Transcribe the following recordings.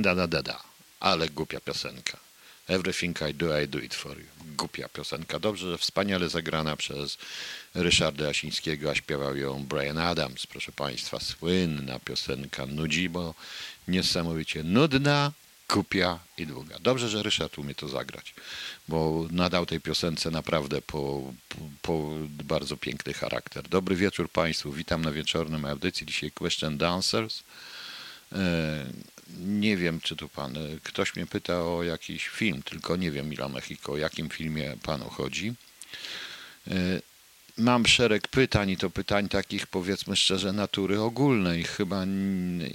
da da da da. Ale głupia piosenka. Everything I do, I do it for you. Głupia piosenka. Dobrze, że wspaniale zagrana przez Ryszarda Jasińskiego, a śpiewał ją Brian Adams. Proszę Państwa, słynna piosenka. Nudzi, bo niesamowicie nudna, kupia i długa. Dobrze, że Ryszard umie to zagrać, bo nadał tej piosence naprawdę po, po, po, bardzo piękny charakter. Dobry wieczór Państwu, witam na wieczornym audycji, dzisiaj Question Dancers. Nie wiem, czy tu pan, ktoś mnie pyta o jakiś film, tylko nie wiem, Mila Mexico, o jakim filmie panu chodzi. E, mam szereg pytań i to pytań takich powiedzmy szczerze natury ogólnej chyba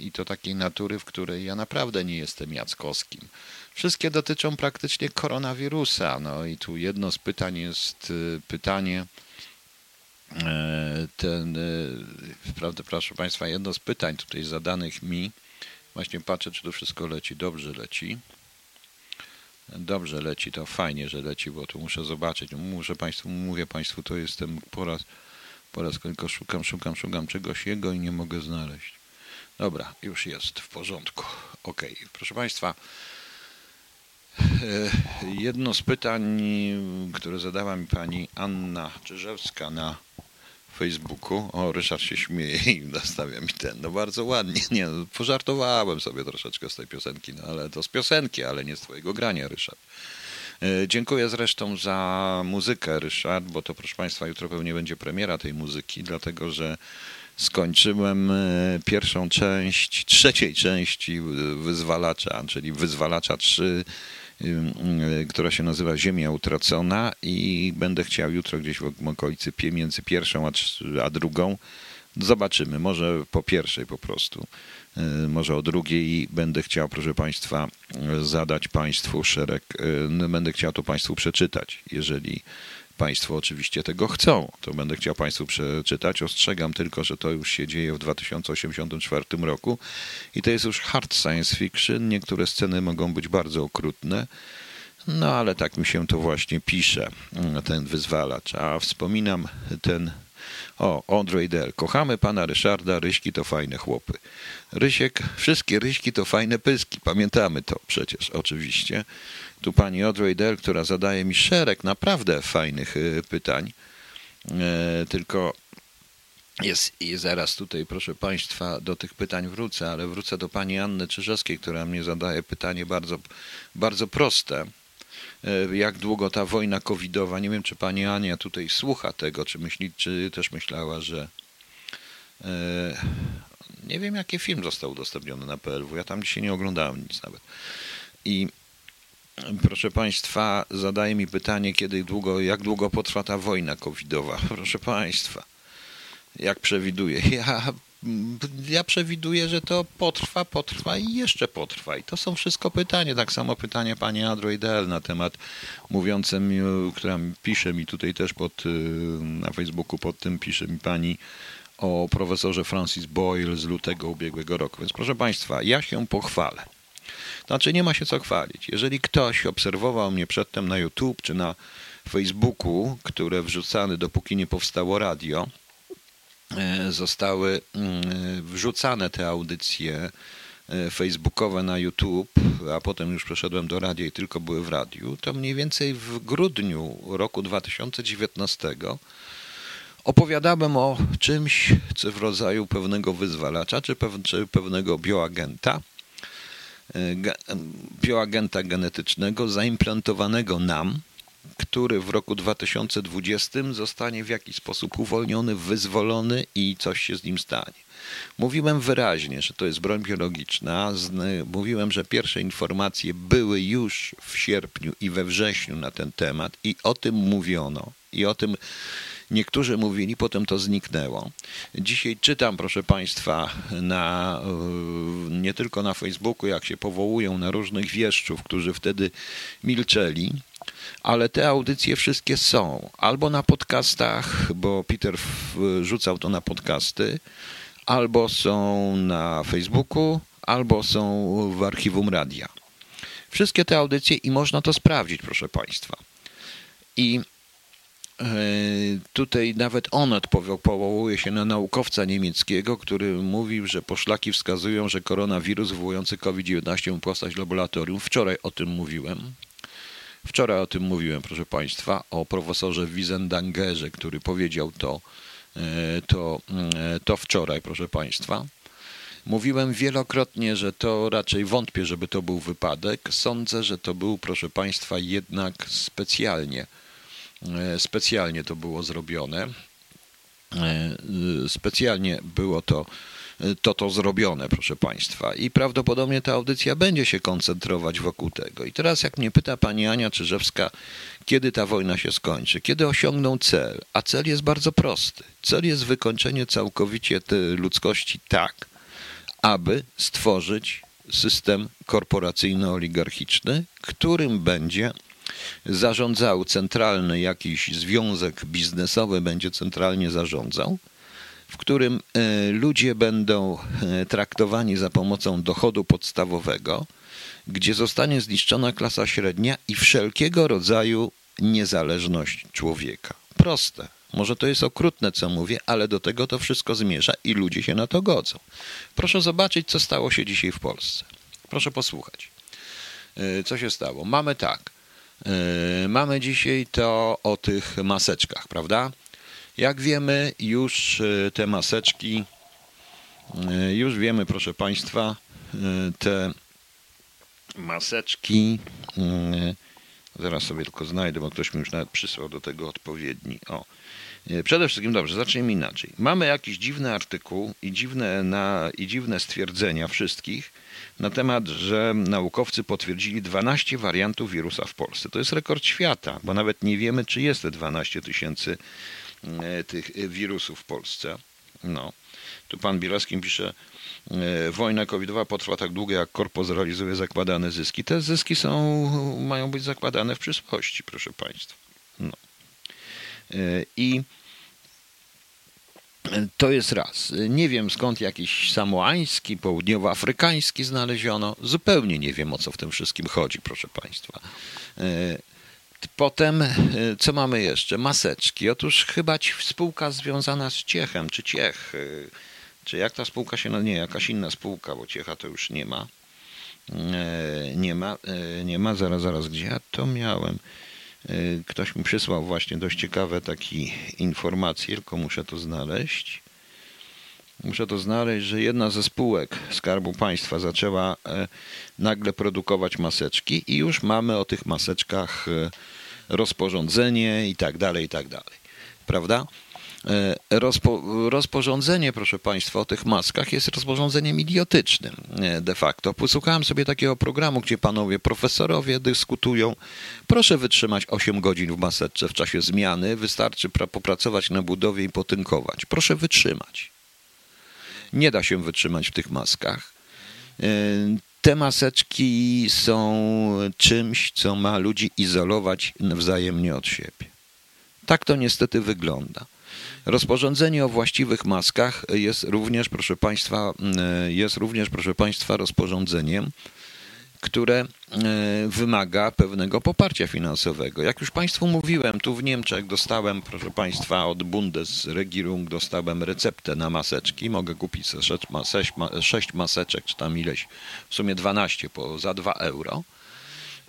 i to takiej natury, w której ja naprawdę nie jestem Jackowskim. Wszystkie dotyczą praktycznie koronawirusa. No i tu jedno z pytań jest y, pytanie ten, y, prawda, proszę Państwa, jedno z pytań tutaj zadanych mi, właśnie patrzę, czy to wszystko leci, dobrze leci. Dobrze leci, to fajnie, że leci, bo tu muszę zobaczyć. Muszę Państwu, mówię Państwu, to jestem po raz, po raz tylko szukam, szukam, szukam czegoś jego i nie mogę znaleźć. Dobra, już jest w porządku. Ok, proszę Państwa, e, jedno z pytań, które zadała mi pani Anna Czyżewska na Facebooku. O, Ryszard się śmieje i nastawia mi ten. No bardzo ładnie. Nie, no, pożartowałem sobie troszeczkę z tej piosenki, no ale to z piosenki, ale nie z twojego grania, Ryszard. E, dziękuję zresztą za muzykę, Ryszard, bo to proszę Państwa, jutro pewnie będzie premiera tej muzyki, dlatego że skończyłem e, pierwszą część, trzeciej części Wyzwalacza, czyli Wyzwalacza 3 Y, która się nazywa Ziemia Utracona i będę chciał jutro gdzieś w okolicy między pierwszą a, a drugą. Zobaczymy, może po pierwszej po prostu, y, może o drugiej będę chciał, proszę Państwa, zadać Państwu szereg, y, będę chciał to Państwu przeczytać, jeżeli Państwo oczywiście tego chcą, to będę chciał Państwu przeczytać. Ostrzegam tylko, że to już się dzieje w 2084 roku i to jest już hard science fiction. Niektóre sceny mogą być bardzo okrutne. No ale tak mi się to właśnie pisze, ten wyzwalacz. A wspominam ten o, Andrzej Del. Kochamy pana Ryszarda, Ryśki to fajne chłopy. Rysiek, wszystkie Ryśki to fajne pyski. Pamiętamy to przecież, oczywiście. Tu pani Audrey która zadaje mi szereg naprawdę fajnych y, pytań. E, tylko jest i zaraz tutaj, proszę Państwa, do tych pytań wrócę, ale wrócę do pani Anny Czyżewskiej, która mnie zadaje pytanie bardzo, bardzo proste. E, jak długo ta wojna covidowa, nie wiem, czy pani Ania tutaj słucha tego, czy, myśli, czy też myślała, że e, nie wiem, jaki film został udostępniony na PLW. Ja tam dzisiaj nie oglądałem nic nawet. I Proszę Państwa, zadaje mi pytanie, kiedy długo, jak długo potrwa ta wojna covidowa. Proszę Państwa, jak przewiduję? Ja, ja przewiduję, że to potrwa, potrwa i jeszcze potrwa. I to są wszystko pytania. Tak samo pytanie pani Adroidel na temat mówiące mi, która pisze mi tutaj też pod, y, na Facebooku, pod tym pisze mi pani o profesorze Francis Boyle z lutego ubiegłego roku. Więc proszę Państwa, ja się pochwalę. Znaczy nie ma się co chwalić. Jeżeli ktoś obserwował mnie przedtem na YouTube czy na Facebooku, które wrzucane, dopóki nie powstało radio, e, zostały mm, wrzucane te audycje e, facebookowe na YouTube, a potem już przeszedłem do radia i tylko były w radiu, to mniej więcej w grudniu roku 2019 opowiadałem o czymś co w rodzaju pewnego wyzwalacza czy pewnego bioagenta, bioagenta genetycznego zaimplantowanego nam, który w roku 2020 zostanie w jakiś sposób uwolniony, wyzwolony i coś się z nim stanie. Mówiłem wyraźnie, że to jest broń biologiczna. Mówiłem, że pierwsze informacje były już w sierpniu i we wrześniu na ten temat i o tym mówiono. I o tym Niektórzy mówili, potem to zniknęło. Dzisiaj czytam, proszę Państwa, na, nie tylko na Facebooku, jak się powołują na różnych wieszczów, którzy wtedy milczeli, ale te audycje wszystkie są albo na podcastach, bo Peter rzucał to na podcasty, albo są na Facebooku, albo są w archiwum radia. Wszystkie te audycje i można to sprawdzić, proszę Państwa. I tutaj nawet on powołuje się na naukowca niemieckiego, który mówił, że poszlaki wskazują, że koronawirus wywołujący COVID-19 postać laboratorium. Wczoraj o tym mówiłem. Wczoraj o tym mówiłem, proszę Państwa, o profesorze Wiesendangerze, który powiedział to, e, to, e, to wczoraj, proszę Państwa. Mówiłem wielokrotnie, że to raczej wątpię, żeby to był wypadek. Sądzę, że to był, proszę Państwa, jednak specjalnie. E, specjalnie to było zrobione. Specjalnie było to to to zrobione, proszę Państwa. I prawdopodobnie ta audycja będzie się koncentrować wokół tego. I teraz, jak mnie pyta pani Ania Czyżewska, kiedy ta wojna się skończy, kiedy osiągną cel, a cel jest bardzo prosty. Cel jest wykończenie całkowicie ludzkości tak, aby stworzyć system korporacyjno-oligarchiczny, którym będzie zarządzał centralny jakiś związek biznesowy, będzie centralnie zarządzał w którym e, ludzie będą e, traktowani za pomocą dochodu podstawowego, gdzie zostanie zniszczona klasa średnia i wszelkiego rodzaju niezależność człowieka. Proste. Może to jest okrutne, co mówię, ale do tego to wszystko zmierza i ludzie się na to godzą. Proszę zobaczyć, co stało się dzisiaj w Polsce. Proszę posłuchać. E, co się stało? Mamy tak. Mamy dzisiaj to o tych maseczkach, prawda? Jak wiemy, już e, te maseczki, e, już wiemy, proszę Państwa, e, te maseczki, zaraz sobie tylko znajdę, bo ktoś mi już nawet przysłał do tego odpowiedni. O. Przede wszystkim, dobrze, zacznijmy inaczej. Mamy jakiś dziwny artykuł i dziwne, na, i dziwne stwierdzenia wszystkich na temat, że naukowcy potwierdzili 12 wariantów wirusa w Polsce. To jest rekord świata, bo nawet nie wiemy, czy jest te 12 tysięcy E, tych e, wirusów w Polsce. No. Tu pan Bielowski pisze, e, wojna covidowa potrwa tak długo, jak korpo zrealizuje zakładane zyski. Te zyski są, mają być zakładane w przyszłości, proszę państwa. No. I to jest raz. Nie wiem skąd jakiś samoański, południowoafrykański znaleziono. Zupełnie nie wiem o co w tym wszystkim chodzi, proszę Państwa. Potem, e, co mamy jeszcze? Maseczki. Otóż chyba spółka związana z Ciechem, czy Ciech, e, czy jak ta spółka się nazywa? Nie, jakaś inna spółka, bo Ciecha to już nie ma. E, nie ma, nie ma, zaraz, zaraz, gdzie ja to miałem? Ktoś mi przysłał właśnie dość ciekawe takie informacje, tylko muszę to znaleźć. Muszę to znaleźć, że jedna ze spółek Skarbu Państwa zaczęła nagle produkować maseczki i już mamy o tych maseczkach rozporządzenie i tak dalej, i tak dalej. Prawda? E, rozpo, rozporządzenie, proszę Państwa, o tych maskach jest rozporządzeniem idiotycznym e, de facto. Posłuchałem sobie takiego programu, gdzie panowie profesorowie dyskutują. Proszę wytrzymać 8 godzin w maseczce w czasie zmiany, wystarczy popracować na budowie i potynkować. Proszę wytrzymać. Nie da się wytrzymać w tych maskach. E, te maseczki są czymś, co ma ludzi izolować wzajemnie od siebie. Tak to niestety wygląda. Rozporządzenie o właściwych maskach jest również, proszę Państwa, jest również, proszę Państwa, rozporządzeniem, które e, wymaga pewnego poparcia finansowego. Jak już Państwu mówiłem, tu w Niemczech dostałem, proszę Państwa, od Bundesregierung dostałem receptę na maseczki. Mogę kupić 6 maseczek, czy tam ileś, w sumie 12 po, za 2 euro.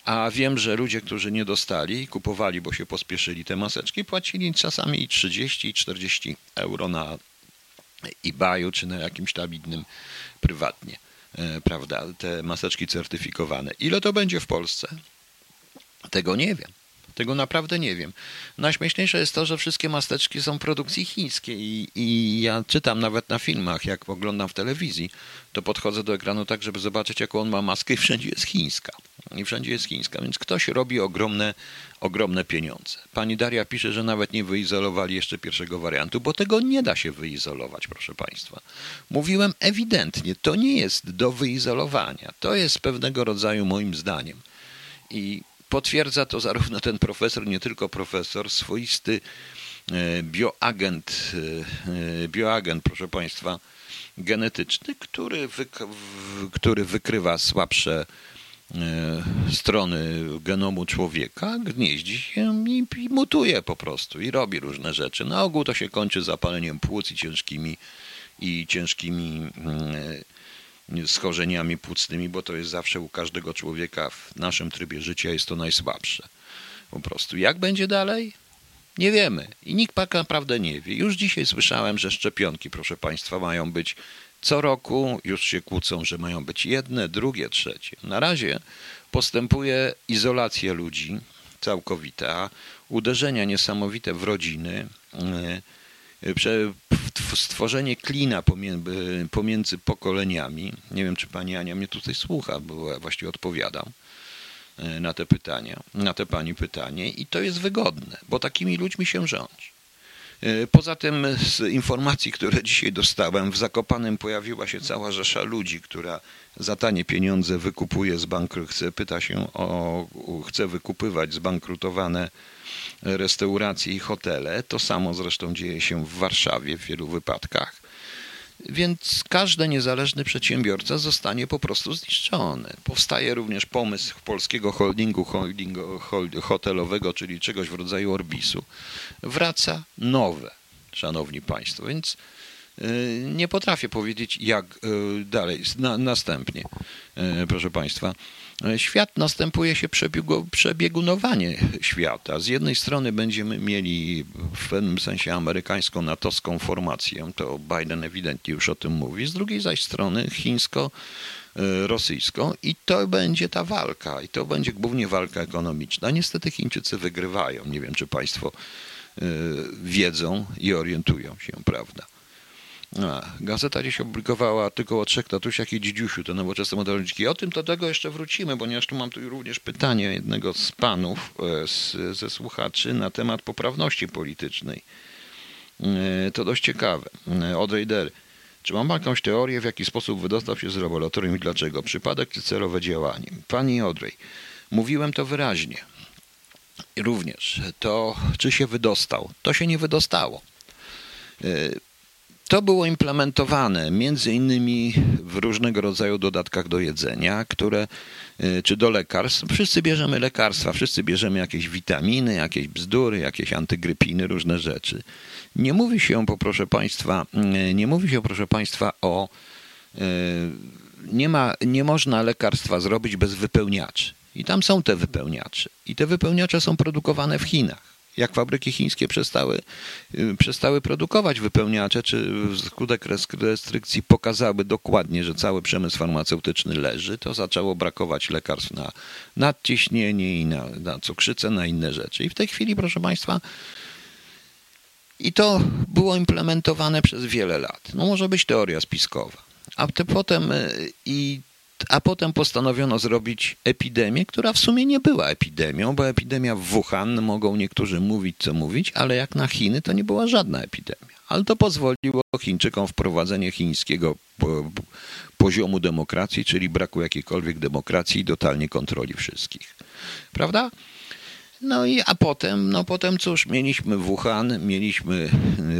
A wiem, że ludzie, którzy nie dostali, kupowali, bo się pospieszyli te maseczki, płacili czasami i 30 i 40 euro na eBayu czy na jakimś tam innym prywatnie. E, prawda, te maseczki certyfikowane. Ile to będzie w Polsce? Tego nie wiem. Tego naprawdę nie wiem. Najśmieszniejsze jest to, że wszystkie maseczki są produkcji chińskiej i, i, ja czytam nawet na filmach, jak oglądam w telewizji, to podchodzę do ekranu tak, żeby zobaczyć, jaką on ma maskę i wszędzie jest chińska. I wszędzie jest chińska, więc ktoś robi ogromne, ogromne pieniądze. Pani Daria pisze, że nawet nie wyizolowali jeszcze pierwszego wariantu, bo tego nie da się wyizolować, proszę Państwa. Mówiłem ewidentnie, to nie jest do wyizolowania. To jest pewnego rodzaju moim zdaniem. I Potwierdza to zarówno ten profesor, nie tylko profesor, swoisty e, bioagent, e, bioagent, proszę Państwa, genetyczny, który, który wykrywa słabsze, e, strony genomu człowieka gnieździ się i, i mutuje po prostu i robi różne rzeczy. Na ogół to się kończy zapaleniem płuc i ciężkimi, i ciężkimi mm, schorzeniami płucnymi, bo to jest zawsze u każdego człowieka w naszym trybie życia jest to najsłabsze. Po prostu. Jak będzie dalej? Nie wiemy. I nikt tak naprawdę nie wie. Już dzisiaj słyszałem, że szczepionki, proszę Państwa, mają być co roku. Już się kłócą, że mają być jedne, drugie, trzecie. Na razie postępuje izolacja ludzi całkowita, uderzenia niesamowite w rodziny, e, stworzenie klina pomiędzy pokoleniami. Nie wiem, czy pani Ania mnie tutaj słucha, bo ja właściwie odpowiadam. E, na te pytania, na te pani pytanie i to jest wygodne, bo takimi ludźmi się rządzi. Poza tym z informacji, które dzisiaj dostałem, w Zakopanem pojawiła się cała rzesza ludzi, która za tanie pieniądze wykupuje z bankru, chce, pyta się o, chce wykupywać zbankrutowane restauracje i hotele. To samo zresztą dzieje się w Warszawie w wielu wypadkach. Więc każdy niezależny przedsiębiorca zostanie po prostu zniszczony. Powstaje również pomysł polskiego holdingu, holdingu hotelowego, czyli czegoś w rodzaju Orbisu. Wraca nowe, szanowni państwo, więc nie potrafię powiedzieć, jak y, dalej. następnie, y, proszę Państwa, świat następuje się przebiegunowanie świata. Z jednej strony będziemy mieli w pewnym sensie amerykańską natowską formację, to Biden ewidentnie już o tym mówi, z drugiej zaś strony chińsko rosyjską i to będzie ta walka i to będzie głównie walka ekonomiczna. Niestety Chińczycy wygrywają. Nie wiem, czy Państwo wiedzą i orientują się, prawda? A, gazeta dziś opublikowała tylko o trzech tatusiach i dzidziusiu, to nowoczesne modelniki. O tym to tego jeszcze wrócimy, ponieważ tu mam tu również pytanie jednego z panów, e, z, ze słuchaczy na temat poprawności politycznej. E, to dość ciekawe. E, od Raidery. Czy mam jakąś teorię, w jaki sposób wydostał się z laboratorium i dlaczego? Przypadek czy celowe działanie? Pani Odrej, mówiłem to wyraźnie. Również to, czy się wydostał? To się nie wydostało. To było implementowane między innymi w różnego rodzaju dodatkach do jedzenia, które, e, czy do lekarstw. Wszyscy bierzemy lekarstwa, wszyscy bierzemy jakieś witaminy, jakieś bzdury, jakieś antygrypiny, różne rzeczy. Nie mówi się, proszę Państwa, e, nie mówi się, proszę Państwa, o e, nie, ma, nie można lekarstwa zrobić bez wypełniaczy. I tam są te wypełniacze. I te wypełniacze są produkowane w Chinach jak fabryki chińskie przestały, y, przestały produkować wypełniacze, czy skutek restrykcji pokazały dokładnie, że cały przemysł farmaceutyczny leży, to zaczęło brakować lekarstw na nadciśnienie i na, na cukrzycę, na inne rzeczy. I w tej chwili, proszę Państwa, i to było implementowane przez wiele lat. No może być teoria spiskowa. A potem y, i a potem postanowiono zrobić epidemię, która w sumie nie była epidemią, bo epidemia w Wuhan, mogą niektórzy mówić co mówić, ale jak na Chiny to nie była żadna epidemia. Ale to pozwoliło Chińczykom wprowadzenie chińskiego poziomu demokracji, czyli braku jakiejkolwiek demokracji i totalnie kontroli wszystkich. Prawda? No i a potem, no potem cóż, mieliśmy Wuhan, mieliśmy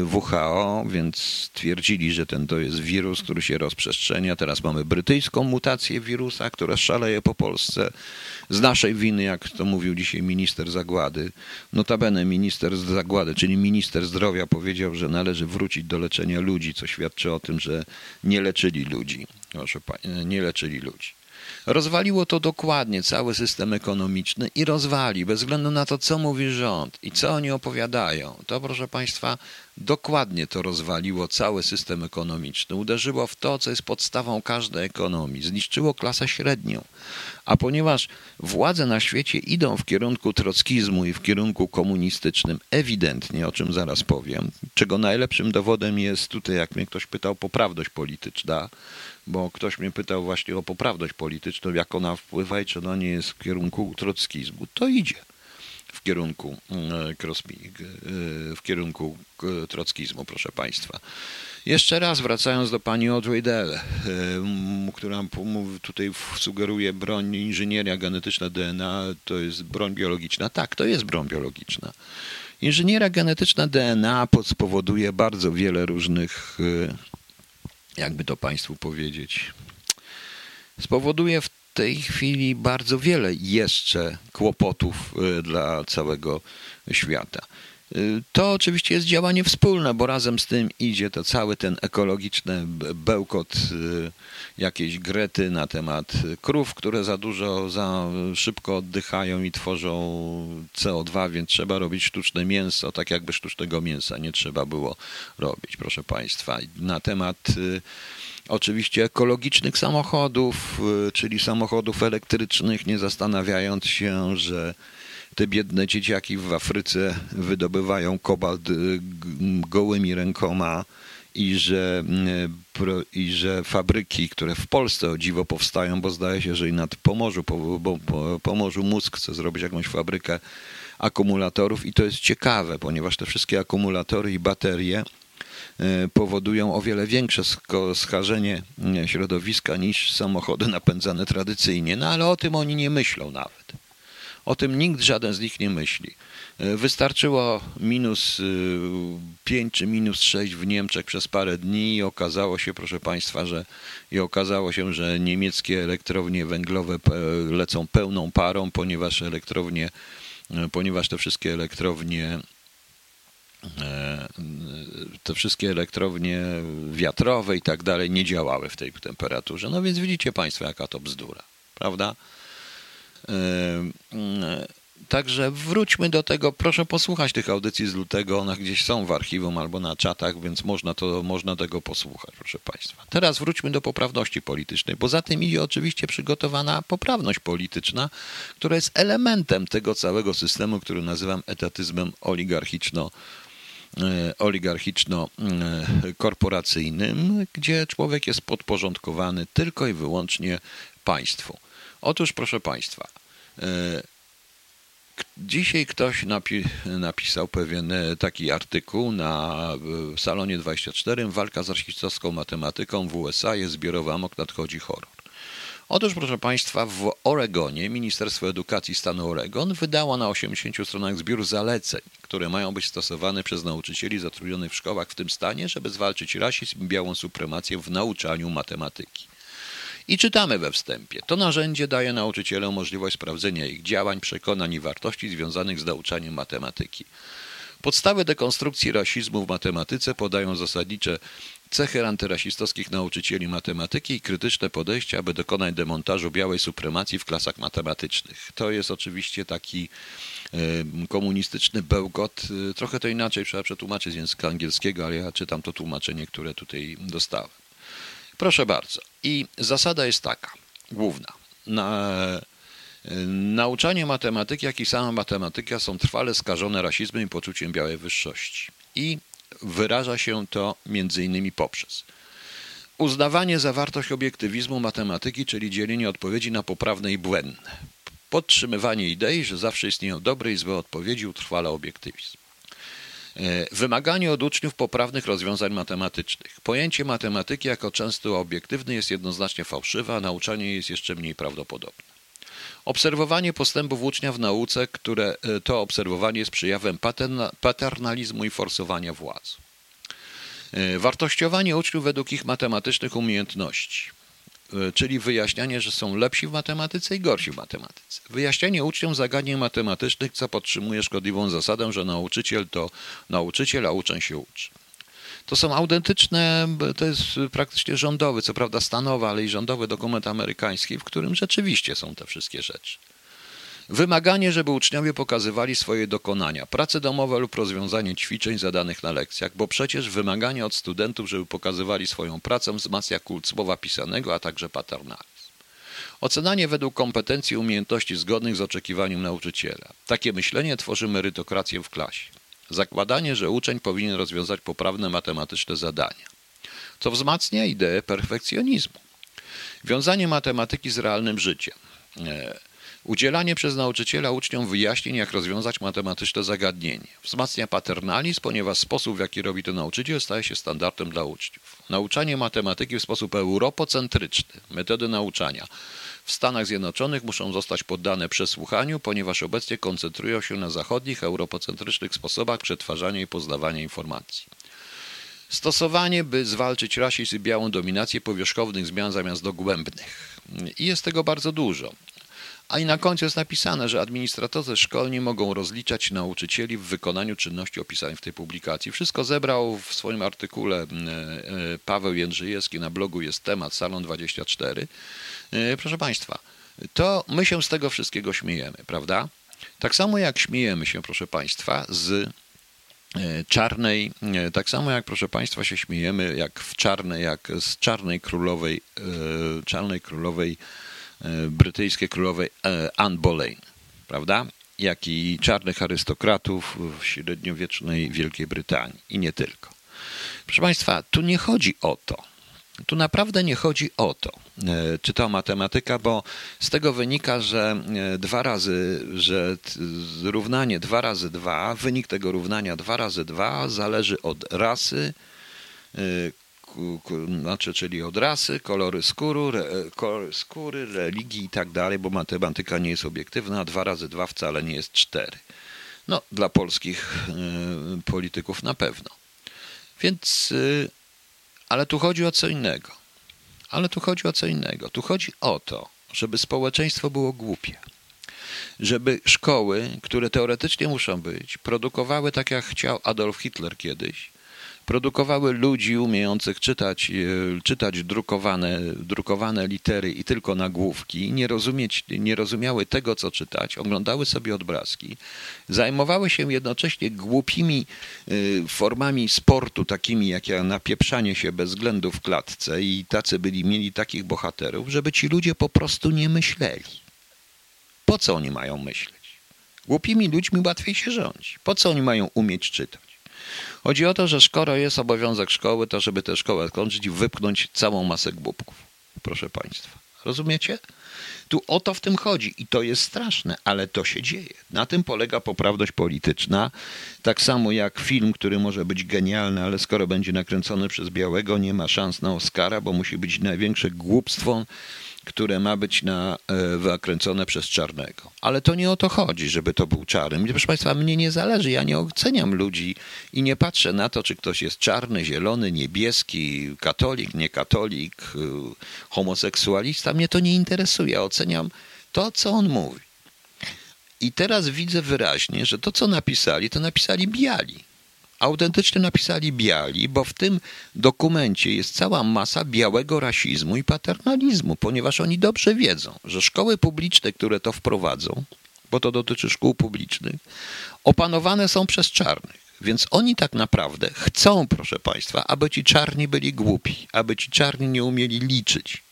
y, WHO, więc twierdzili, że ten to jest wirus, który się rozprzestrzenia. Teraz mamy brytyjską mutację wirusa, która szaleje po Polsce. Z naszej winy, jak to mówił dzisiaj minister Zagłady, notabene minister Zagłady, czyli minister zdrowia powiedział, że należy wrócić do leczenia ludzi, co świadczy o tym, że nie leczyli ludzi. Proszę nie leczyli ludzi. Rozwaliło to dokładnie cały system ekonomiczny i rozwali, bez względu na to, co mówi rząd i co oni opowiadają. To, proszę Państwa, dokładnie to rozwaliło cały system ekonomiczny. Uderzyło w to, co jest podstawą każdej ekonomii. Zniszczyło klasę średnią. A ponieważ władze na świecie idą w kierunku trockizmu i w kierunku komunistycznym, ewidentnie, o czym zaraz powiem, czego najlepszym dowodem jest tutaj, jak mnie ktoś pytał, poprawność polityczna, bo ktoś mnie pytał właśnie o poprawność polityczną, jak ona wpływa i czy ona nie jest w kierunku trockizmu. To idzie w kierunku mm, e, w kierunku trockizmu, proszę Państwa. Jeszcze raz wracając do pani Audrey Dell, e, która tutaj sugeruje broń inżynieria genetyczna DNA, to jest broń biologiczna. Tak, to jest broń biologiczna. Inżynieria genetyczna DNA spowoduje bardzo wiele różnych, e, jakby to Państwu powiedzieć, spowoduje tej chwili bardzo wiele jeszcze kłopotów y, dla całego świata. Y, to oczywiście jest działanie wspólne, bo razem z tym idzie to cały ten ekologiczny bełkot y, jakiejś grety na temat krów, które za dużo, za szybko oddychają i tworzą CO2, więc trzeba robić sztuczne mięso, tak jakby sztucznego mięsa nie trzeba było robić, proszę Państwa. Na temat y, oczywiście ekologicznych samochodów, czyli samochodów elektrycznych, nie zastanawiając się, że te biedne dzieciaki w Afryce wydobywają kobalt y, gołymi rękoma i że, y, i że fabryki, które w Polsce o dziwo powstają, bo zdaje się, że i nad Pomorzu, po, po, Pomorzu Mózg chce zrobić jakąś fabrykę akumulatorów i to jest ciekawe, ponieważ te wszystkie akumulatory i baterie y, powodują o wiele większe skażenie środowiska niż samochody napędzane tradycyjnie. No ale o tym oni nie myślą nawet. O tym nikt, żaden z nich nie myśli. E, wystarczyło minus 5 e, czy minus 6 w Niemczech przez parę dni i okazało się, proszę Państwa, że i okazało się, że niemieckie elektrownie węglowe lecą pełną parą, ponieważ elektrownie, e, ponieważ te wszystkie elektrownie te wszystkie elektrownie wiatrowe i tak dalej nie działały w tej temperaturze. No więc widzicie Państwo, jaka to bzdura, prawda? Także wróćmy do tego. Proszę posłuchać tych audycji z lutego. One gdzieś są w archiwum albo na czatach, więc można, to, można tego posłuchać, proszę Państwa. Teraz wróćmy do poprawności politycznej. Poza tym idzie oczywiście przygotowana poprawność polityczna, która jest elementem tego całego systemu, który nazywam etatyzmem oligarchiczno e, oligarchiczno-korporacyjnym, gdzie człowiek jest podporządkowany tylko i wyłącznie państwu. Otóż, proszę Państwa, e, dzisiaj ktoś napi napisał pewien e, taki artykuł na salonie 24. Walka z rasistowską matematyką w USA jest zbiorowy amok, nadchodzi horror. Otóż, proszę Państwa, w Oregonie Ministerstwo Edukacji stanu Oregon wydało na 80 stronach zbiór zaleceń, które mają być stosowane przez nauczycieli zatrudnionych w szkołach w tym stanie, żeby zwalczyć rasizm i białą supremację w nauczaniu matematyki. I czytamy we wstępie. To narzędzie daje nauczycielom możliwość sprawdzenia ich działań, przekonań i wartości związanych z nauczaniem matematyki. Podstawy dekonstrukcji rasizmu w matematyce podają zasadnicze cechy antyrasistowskich nauczycieli matematyki i krytyczne podejście, aby dokonać demontażu białej supremacji w klasach matematycznych. To jest oczywiście taki komunistyczny bełkot. Trochę to inaczej trzeba przetłumaczyć z języka angielskiego, ale ja czytam to tłumaczenie, które tutaj dostałem. Proszę bardzo. I zasada jest taka, główna. Na, nauczanie matematyki, jak i sama matematyka są trwale skażone rasizmem i poczuciem białej wyższości. I wyraża się to innymi poprzez uznawanie zawartość obiektywizmu matematyki, czyli dzielenie odpowiedzi na poprawne i błędne, podtrzymywanie idei, że zawsze istnieją dobre i złe odpowiedzi, utrwala obiektywizm. E, wymaganie od uczniów poprawnych rozwiązań matematycznych. Pojęcie matematyki jako często obiektywny jest jednoznacznie fałszywe, a nauczanie jest jeszcze mniej prawdopodobne. Obserwowanie postępów ucznia w nauce, które e, to obserwowanie jest przejawem paternalizmu i forsowania władzy. E, wartościowanie uczniów według ich matematycznych umiejętności. E, czyli wyjaśnianie, że są lepsi w matematyce i gorsi w matematyce. Wyjaśnianie uczniom zagadnień matematycznych, co podtrzymuje szkodliwą zasadę, że nauczyciel to nauczyciel, a uczeń się uczy. To są autentyczne, to jest praktycznie rządowy, co prawda stanowy, ale i rządowy dokument amerykański, w którym rzeczywiście są te wszystkie rzeczy. Wymaganie, żeby uczniowie pokazywali swoje dokonania, prace domowe lub rozwiązanie ćwiczeń zadanych na lekcjach, bo przecież wymaganie od studentów, żeby pokazywali swoją pracę, wzmacnia kult słowa pisanego, a także paternalizm. Ocenanie według kompetencji i umiejętności zgodnych z oczekiwaniem nauczyciela. Takie myślenie tworzy merytokrację w klasie. Zakładanie, że uczeń powinien rozwiązać poprawne matematyczne zadania, co wzmacnia ideę perfekcjonizmu. Wiązanie matematyki z realnym życiem. Udzielanie przez nauczyciela uczniom wyjaśnień, jak rozwiązać matematyczne zagadnienie. Wzmacnia paternalizm, ponieważ sposób, w jaki robi to nauczyciel, staje się standardem dla uczniów. Nauczanie matematyki w sposób europocentryczny. Metody nauczania w Stanach Zjednoczonych muszą zostać poddane przesłuchaniu, ponieważ obecnie koncentrują się na zachodnich, europocentrycznych sposobach przetwarzania i poznawania informacji. Stosowanie, by zwalczyć rasizm i białą dominację powierzchownych zmian zamiast dogłębnych. I jest tego bardzo dużo. A i na końcu jest napisane, że administratorzy szkolni mogą rozliczać nauczycieli w wykonaniu czynności opisanych w tej publikacji. Wszystko zebrał w swoim artykule e, e, Paweł Jędrzejewski na blogu jest temat Salon 24. E, proszę Państwa, to my się z tego wszystkiego śmiejemy, prawda? Tak samo jak śmiejemy się, proszę Państwa, z czarnej, tak samo jak proszę Państwa się śmiejemy, jak w czarnej, jak z czarnej królowej, czarnej królowej E, brytyjskiej królowej e, Anne Boleyn, prawda? Jak i czarnych arystokratów w średniowiecznej Wielkiej Brytanii i nie tylko. Proszę Państwa, tu nie chodzi o to. Tu naprawdę nie chodzi o to, e, czy to matematyka, bo z tego wynika, że dwa razy, że równanie 2 razy 2, wynik tego równania 2 razy 2 zależy od rasy, znaczy, czyli od rasy, kolory skóry, re, kolory skóry, religii i tak dalej, bo matematyka nie jest obiektywna, a dwa razy dwa wcale nie jest cztery. No, dla polskich y, polityków na pewno. Więc, y, ale tu chodzi o co innego. Ale tu chodzi o co innego. Tu chodzi o to, żeby społeczeństwo było głupie. Żeby szkoły, które teoretycznie muszą być, produkowały tak jak chciał Adolf Hitler kiedyś, produkowały ludzi umiejących czytać, e, czytać drukowane, drukowane litery i tylko nagłówki, nie, rozumieć, nie rozumiały tego, co czytać, oglądały sobie obrazki, zajmowały się jednocześnie głupimi e, formami sportu, takimi jak napieprzanie się bez względu w klatce i tacy byli, mieli takich bohaterów, żeby ci ludzie po prostu nie myśleli. Po co oni mają myśleć? Głupimi ludźmi łatwiej się rządzi. Po co oni mają umieć czytać? Chodzi o to, że skoro jest obowiązek szkoły, to żeby tę szkołę kończyć i wypchnąć całą masę głupków. Proszę Państwa. Rozumiecie? Tu o to w tym chodzi i to jest straszne, ale to się dzieje. Na tym polega poprawność polityczna. Tak samo jak film, który może być genialny, ale skoro będzie nakręcony przez białego, nie ma szans na Oscara, bo musi być największe głupstwo które ma być na, e, wykręcone przez czarnego. Ale to nie o to chodzi, żeby to był czarny. Proszę Państwa, mnie nie zależy, ja nie oceniam ludzi i nie patrzę na to, czy ktoś jest czarny, zielony, niebieski, katolik, niekatolik, e, homoseksualista. Mnie to nie interesuje. Oceniam to, co on mówi. I teraz widzę wyraźnie, że to, co napisali, to napisali biali autentycznie napisali biali, bo w tym dokumencie jest cała masa białego rasizmu i paternalizmu, ponieważ oni dobrze wiedzą, że szkoły publiczne, które to wprowadzą, bo to dotyczy szkół publicznych, opanowane są przez czarnych. Więc oni tak naprawdę chcą, proszę Państwa, aby ci czarni byli głupi, aby ci czarni nie umieli liczyć.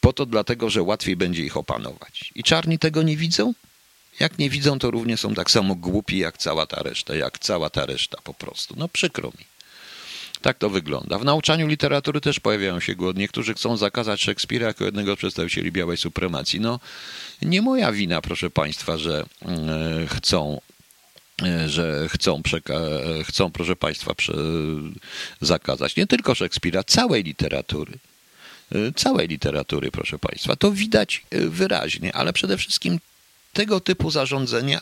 Po to dlatego, że łatwiej będzie ich opanować. I czarni tego nie widzą? Jak nie widzą, to również są tak samo głupi jak cała ta reszta, jak cała ta reszta po prostu. No przykro mi. Tak to wygląda. W nauczaniu literatury też pojawiają się głodni. Niektórzy chcą zakazać Szekspira jako jednego z przedstawicieli białej supremacji. No, nie moja wina, proszę Państwa, że e, chcą e, że chcą, przeka- chcą proszę Państwa, zakazać nie tylko Szekspira, całej literatury. E, całej literatury, proszę Państwa. To widać wyraźnie, ale przede wszystkim tego typu zarządzenia.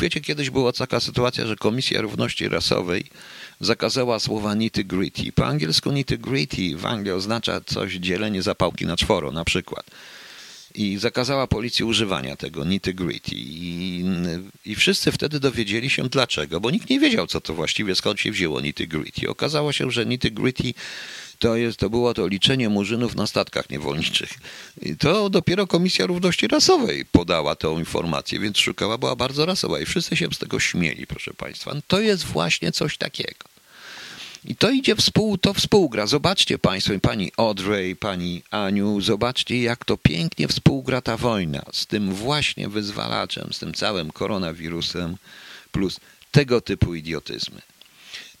Wiecie, kiedyś była taka sytuacja, że Komisja Równości Rasowej zakazała słowa nitty gritty. Po angielsku nitty gritty w Anglii oznacza coś dzielenie zapałki na czworo na przykład. I zakazała policji używania tego nitty gritty. I, I wszyscy wtedy dowiedzieli się dlaczego, bo nikt nie wiedział, co to właściwie, skąd się wzięło nitty gritty. Okazało się, że nitty gritty to, jest, to było to liczenie murzynów na statkach niewolniczych. I to dopiero Komisja Równości Rasowej podała tę informację, więc szukała była bardzo rasowa i wszyscy się z tego śmieli, proszę Państwa. No to jest właśnie coś takiego. I to idzie współ, to współgra. Zobaczcie Państwo, pani Audrey, pani Aniu, zobaczcie jak to pięknie współgra ta wojna z tym właśnie wyzwalaczem, z tym całym koronawirusem, plus tego typu idiotyzmy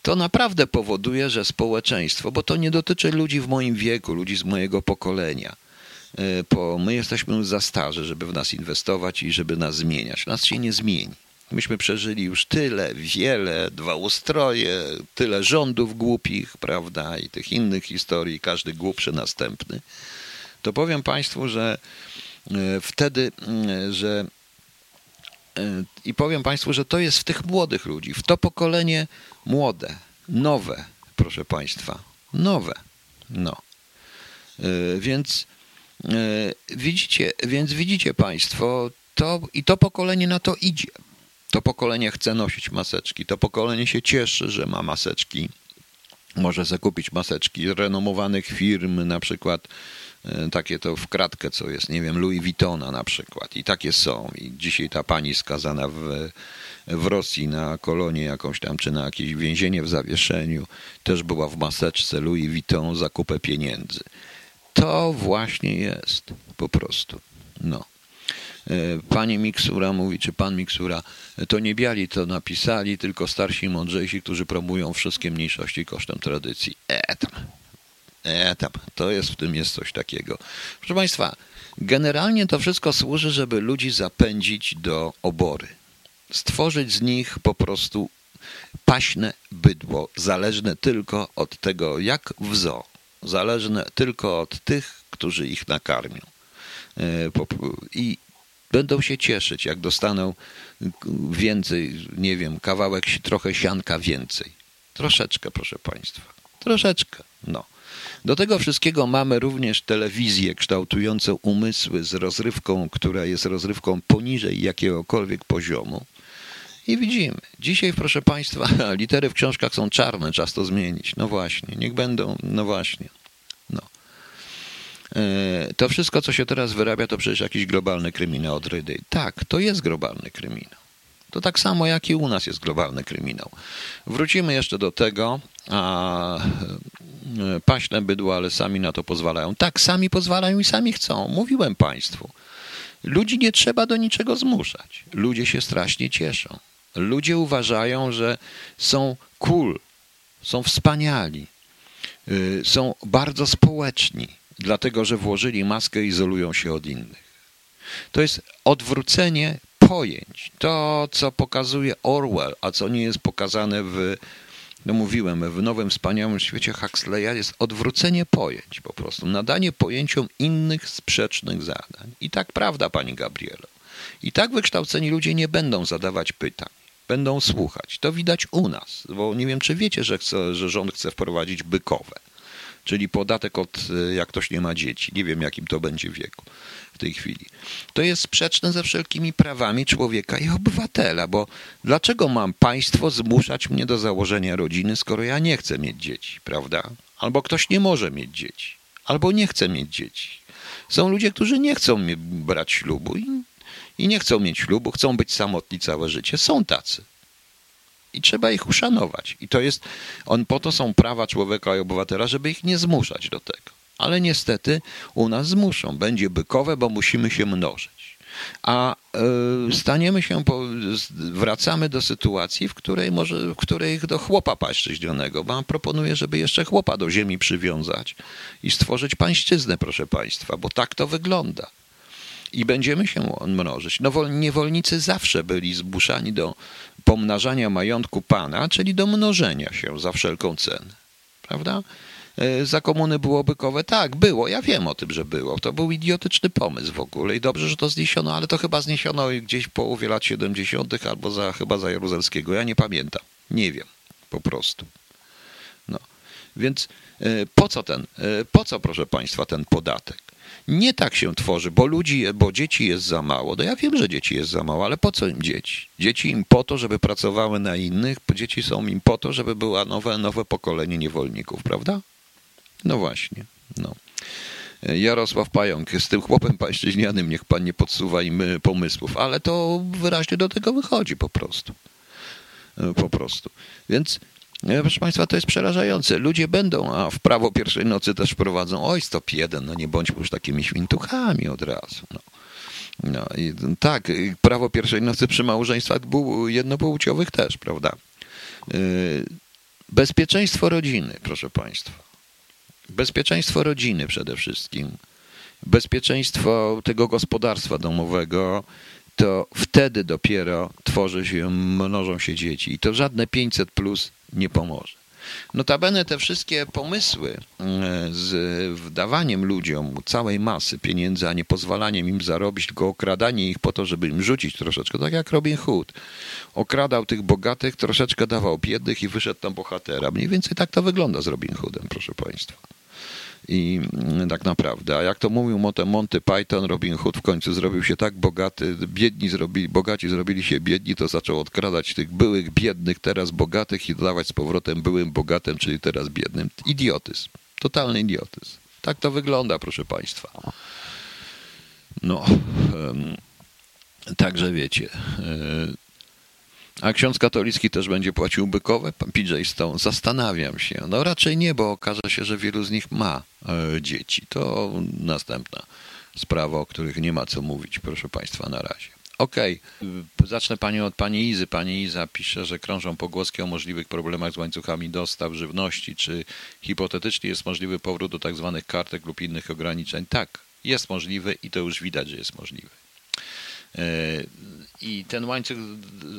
to naprawdę powoduje, że społeczeństwo, bo to nie dotyczy ludzi w moim wieku, ludzi z mojego pokolenia, bo my jesteśmy już za starzy, żeby w nas inwestować i żeby nas zmieniać. Nas się nie zmieni. Myśmy przeżyli już tyle, wiele, dwa ustroje, tyle rządów głupich, prawda, i tych innych historii, każdy głupszy następny. To powiem Państwu, że e, wtedy, e, że e, i powiem Państwu, że to jest w tych młodych ludzi, w to pokolenie młode, nowe, proszę Państwa, nowe. No. Więc widzicie, więc widzicie Państwo, to, i to pokolenie na to idzie. To pokolenie chce nosić maseczki. To pokolenie się cieszy, że ma maseczki. Może zakupić maseczki renomowanych firm, na przykład e, takie to w kratkę, co jest, nie wiem, Louis Vuittona na przykład. I takie są. I dzisiaj ta pani skazana w, w Rosji na kolonię jakąś tam, czy na jakieś więzienie w zawieszeniu, też była w maseczce Louis Vuitton za kupę pieniędzy. To właśnie jest po prostu. No. E, pani Miksura mówi, czy pan Miksura, to nie biali to napisali, tylko starsi mądrzejsi, którzy promują wszystkie mniejszości kosztem tradycji. Etam. Etam. To jest, w tym jest coś takiego. Proszę Państwa, generalnie to wszystko służy, żeby ludzi zapędzić do obory. Stworzyć z nich po prostu paśne bydło, zależne tylko od tego, jak w zoo. Zależne tylko od tych, którzy ich nakarmią. E, I będą się cieszyć, jak dostaną więcej, nie wiem, kawałek, trochę sianka więcej. Troszeczkę, proszę Państwa. Troszeczkę, no. Do tego wszystkiego mamy również telewizję kształtującą umysły z rozrywką, która jest rozrywką poniżej jakiegokolwiek poziomu. I widzimy. Dzisiaj, proszę Państwa, litery w książkach są czarne, czas to zmienić. No właśnie, niech będą, no właśnie. E, to wszystko, co się teraz wyrabia, to przecież jakiś globalny kryminał od Rydy. Tak, to jest globalny kryminał. To tak samo jak i u nas jest globalny kryminał. Wrócimy jeszcze do tego, a e, paśne bydło, ale sami na to pozwalają. Tak, sami pozwalają i sami chcą. Mówiłem Państwu. Ludzi nie trzeba do niczego zmuszać. Ludzie się strasznie cieszą. Ludzie uważają, że są cool, są wspaniali, y, są bardzo społeczni dlatego że włożyli maskę i izolują się od innych. To jest odwrócenie pojęć. To, co pokazuje Orwell, a co nie jest pokazane w, no mówiłem, w nowym wspaniałym świecie Huxleya, jest odwrócenie pojęć po prostu, nadanie pojęciom innych sprzecznych zadań. I tak prawda, pani Gabrielo. I tak wykształceni ludzie nie będą zadawać pytań. Będą słuchać. To widać u nas, bo nie wiem, czy wiecie, że, chce, że rząd chce wprowadzić bykowe czyli podatek od jak ktoś nie ma dzieci. Nie wiem, jakim to będzie wieku tej chwili. To jest sprzeczne ze wszelkimi prawami człowieka i obywatela, bo dlaczego mam państwo zmuszać mnie do założenia rodziny, skoro ja nie chcę mieć dzieci, prawda? Albo ktoś nie może mieć dzieci, albo nie chce mieć dzieci. Są ludzie, którzy nie chcą brać ślubu i, i nie chcą mieć ślubu, chcą być samotni całe życie. Są tacy i trzeba ich uszanować. I to jest, on po to są prawa człowieka i obywatela, żeby ich nie zmuszać do tego. Ale niestety u nas zmuszą. Będzie bykowe, bo musimy się mnożyć. A y, staniemy się, wracamy do sytuacji, w której może, w której do chłopa pańszczyźnionego, bo proponuję, żeby jeszcze chłopa do ziemi przywiązać i stworzyć pańszczyznę, proszę państwa, bo tak to wygląda i będziemy się mnożyć. No, niewolnicy zawsze byli zmuszani do pomnażania majątku pana, czyli do mnożenia się za wszelką cenę. Prawda? E, za komuny było bykowe? Tak, było. Ja wiem o tym, że było. To był idiotyczny pomysł w ogóle i dobrze, że to zniesiono, ale to chyba zniesiono gdzieś w połowie lat 70. albo za, chyba za Jaruzelskiego. Ja nie pamiętam. Nie wiem. Po prostu. No. Więc e, po co ten, e, po co, proszę Państwa, ten podatek? Nie tak się tworzy, bo ludzi, bo dzieci jest za mało. No ja wiem, że dzieci jest za mało, ale po co im dzieci? Dzieci im po to, żeby pracowały na innych, dzieci są im po to, żeby było nowe, nowe pokolenie niewolników, prawda? No właśnie, no. Jarosław Pająk, z tym chłopem pańszczyźnianym niech pan nie podsuwa im pomysłów, ale to wyraźnie do tego wychodzi po prostu. Po prostu. Więc Proszę Państwa, to jest przerażające. Ludzie będą, a w prawo pierwszej nocy też wprowadzą, oj, stop jeden, no nie bądźmy już takimi świntuchami od razu. No. No tak, prawo pierwszej nocy przy małżeństwach jednopłciowych też, prawda? Y, bezpieczeństwo rodziny, proszę Państwa. Bezpieczeństwo rodziny przede wszystkim. Bezpieczeństwo tego gospodarstwa domowego, to wtedy dopiero tworzy się, mnożą się dzieci. I to żadne 500 plus nie pomoże. Notabene te wszystkie pomysły e, z wdawaniem ludziom całej masy pieniędzy, a nie pozwalaniem im zarobić, tylko okradanie ich po to, żeby im rzucić troszeczkę, tak jak Robin Hood. Okradał tych bogatych, troszeczkę dawał biednych i wyszedł tam bohatera. Mniej więcej tak to wygląda z Robin Hoodem, proszę Państwa. I mm, tak naprawdę, a jak to mówił Monty Python, Robin Hood w końcu zrobił się tak bogaty, biedni zrobili, bogaci zrobili się biedni, to zaczął odkradać tych byłych biednych, teraz bogatych i dodawać z powrotem byłym bogatym, czyli teraz biednym. Idiotyzm. Totalny idiotyzm. Tak to wygląda, proszę Państwa. No, także wiecie. A ksiądz katolicki też będzie płacił bykowe? PJ Stone, zastanawiam się. No raczej nie, bo okaże się, że wielu z nich ma e, dzieci. To następna sprawa, o których nie ma co mówić, proszę Państwa, na razie. Okej, okay. zacznę Panią od Pani Izy. Pani Iza pisze, że krążą pogłoski o możliwych problemach z łańcuchami dostaw żywności. Czy hipotetycznie jest możliwy powrót do tak zwanych kartek lub innych ograniczeń? Tak, jest możliwy i to już widać, że jest możliwy. E, I ten łańcuch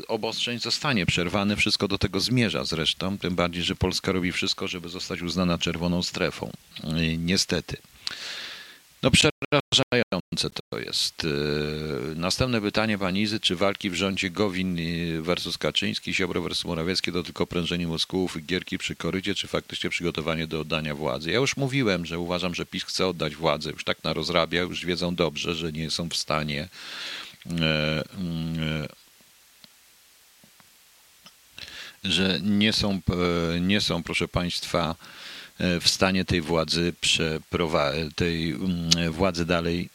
obostrzeń zostanie przerwany, wszystko do tego zmierza zresztą, tym bardziej, że Polska robi wszystko, żeby zostać uznana czerwoną strefą. E, niestety. No przerażające to jest. E, następne pytanie pani Izy, czy walki w rządzie Gowin versus Kaczyński, Ziobro versus Morawiecki to tylko prężenie mózgów gierki przy korycie, czy faktycznie przygotowanie do oddania władzy? Ja już mówiłem, że uważam, że PiS chce oddać władzę, już tak na rozrabia, już wiedzą dobrze, że nie są w stanie że nie są, e, nie są, proszę Państwa, w stanie tej władzy tej mm, władzy dalej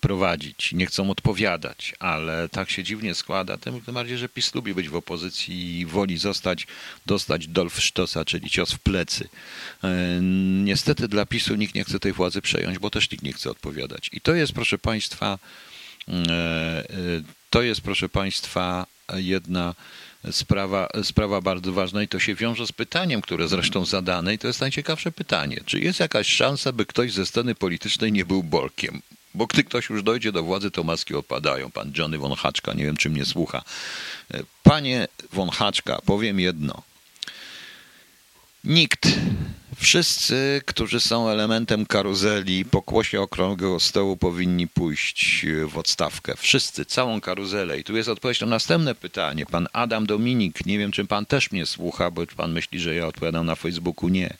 prowadzić. Nie chcą odpowiadać, ale tak się dziwnie składa, tym bardziej, że PiS lubi być w opozycji i woli zostać, dostać dolf sztosa, czyli cios w plecy. Niestety dla PiSu nikt nie chce tej władzy przejąć, bo też nikt nie chce odpowiadać. I to jest, proszę Państwa, E, e, to jest, proszę Państwa, jedna sprawa, sprawa bardzo ważna i to się wiąże z pytaniem, które zresztą zadane i to jest najciekawsze pytanie. Czy jest jakaś szansa, by ktoś ze sceny politycznej nie był Bolkiem? Bo gdy ktoś już dojdzie do władzy, to maski opadają. Pan Johnny von Haczka, nie wiem, czy mnie słucha. E, panie von Haczka, powiem jedno. Nikt Wszyscy, którzy są elementem karuzeli pokłosie okrągłego stołu powinni pójść w odstawkę. Wszyscy, całą karuzelę. I tu jest odpowiedź na następne pytanie. Pan Adam Dominik, nie wiem czy pan też mnie słucha, bo pan myśli, że ja odpowiadam na Facebooku. Nie.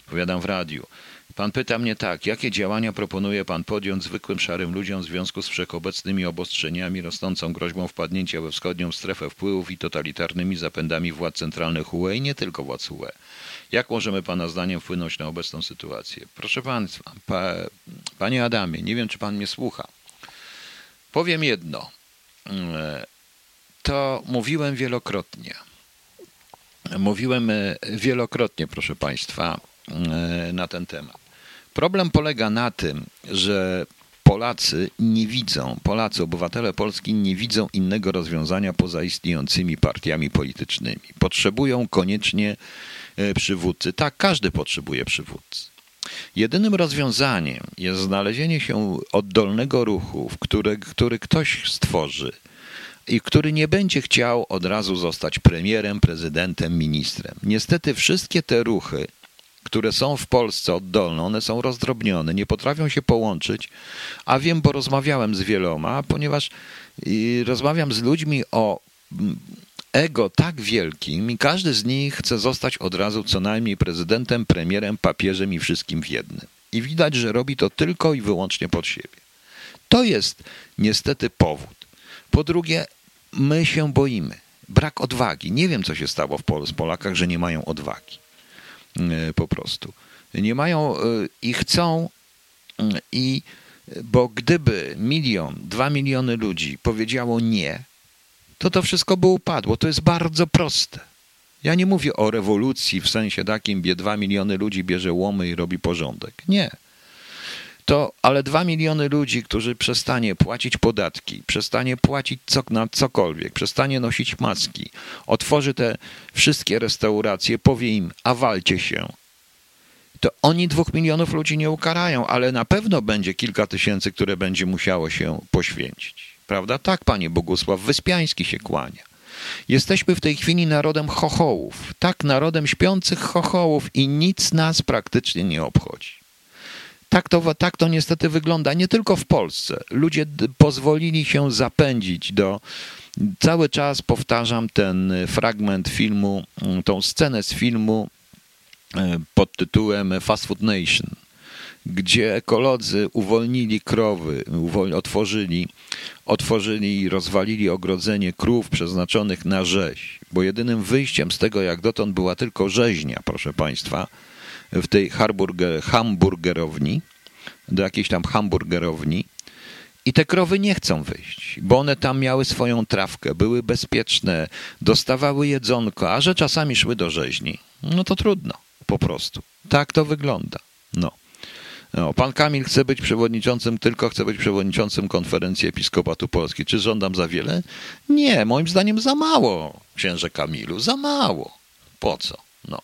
Odpowiadam w radiu. Pan pyta mnie tak, jakie działania proponuje pan podjąć zwykłym szarym ludziom w związku z wszechobecnymi obostrzeniami, rosnącą groźbą wpadnięcia we wschodnią strefę wpływów i totalitarnymi zapędami władz centralnych UE i nie tylko władz UE? Jak możemy Pana zdaniem wpłynąć na obecną sytuację? Proszę Państwa, pa, Panie Adamie, nie wiem, czy Pan mnie słucha. Powiem jedno. To mówiłem wielokrotnie. Mówiłem e, wielokrotnie, proszę Państwa, e, na ten temat. Problem polega na tym, że Polacy nie widzą, Polacy, obywatele Polski nie widzą innego rozwiązania poza istniejącymi partiami politycznymi. Potrzebują koniecznie E, przywódcy. Tak, każdy potrzebuje przywódcy. Jedynym rozwiązaniem jest znalezienie się oddolnego ruchu, który, który ktoś stworzy i który nie będzie chciał od razu zostać premierem, prezydentem, ministrem. Niestety wszystkie te ruchy, które są w Polsce oddolne, one są rozdrobnione, nie potrafią się połączyć, a wiem, bo rozmawiałem z wieloma, ponieważ rozmawiam z ludźmi o ego tak wielkim i każdy z nich chce zostać od razu co najmniej prezydentem, premierem, papieżem i wszystkim w jednym. I widać, że robi to tylko i wyłącznie pod siebie. To jest niestety powód. Po drugie, my się boimy. Brak odwagi. Nie wiem, co się stało w Pol z Polakach, że nie mają odwagi. E, po prostu. Nie mają e, i chcą e, i bo gdyby milion, dwa miliony ludzi powiedziało nie, to to wszystko by upadło. To jest bardzo proste. Ja nie mówię o rewolucji w sensie takim, gdzie dwa miliony ludzi bierze łomy i robi porządek. Nie. To, ale dwa miliony ludzi, którzy przestanie płacić podatki, przestanie płacić co, na cokolwiek, przestanie nosić maski, otworzy te wszystkie restauracje, powie im, a walcie się. To oni dwóch milionów ludzi nie ukarają, ale na pewno będzie kilka tysięcy, które będzie musiało się poświęcić. Prawda? Tak, panie Bogusław Wyspiański się kłania. Jesteśmy w tej chwili narodem chochołów, tak, narodem śpiących chochołów i nic nas praktycznie nie obchodzi. Tak to, tak to niestety wygląda, nie tylko w Polsce. Ludzie pozwolili się zapędzić do. Cały czas powtarzam ten fragment filmu, tą scenę z filmu e, pod tytułem Fast Food Nation gdzie ekolodzy uwolnili krowy, otworzyli, otworzyli i rozwalili ogrodzenie krów przeznaczonych na rzeź, bo jedynym wyjściem z tego jak dotąd była tylko rzeźnia, proszę Państwa, w tej hamburger, hamburgerowni, do jakiejś tam hamburgerowni. I te krowy nie chcą wyjść, bo one tam miały swoją trawkę, były bezpieczne, dostawały jedzonko, a że czasami szły do rzeźni, no to trudno, po prostu. Tak to wygląda. No. No, pan Kamil chce być przewodniczącym, tylko chce być przewodniczącym konferencji Episkopatu Polski. Czy żądam za wiele? Nie, moim zdaniem za mało, księże Kamilu, za mało. Po co? No,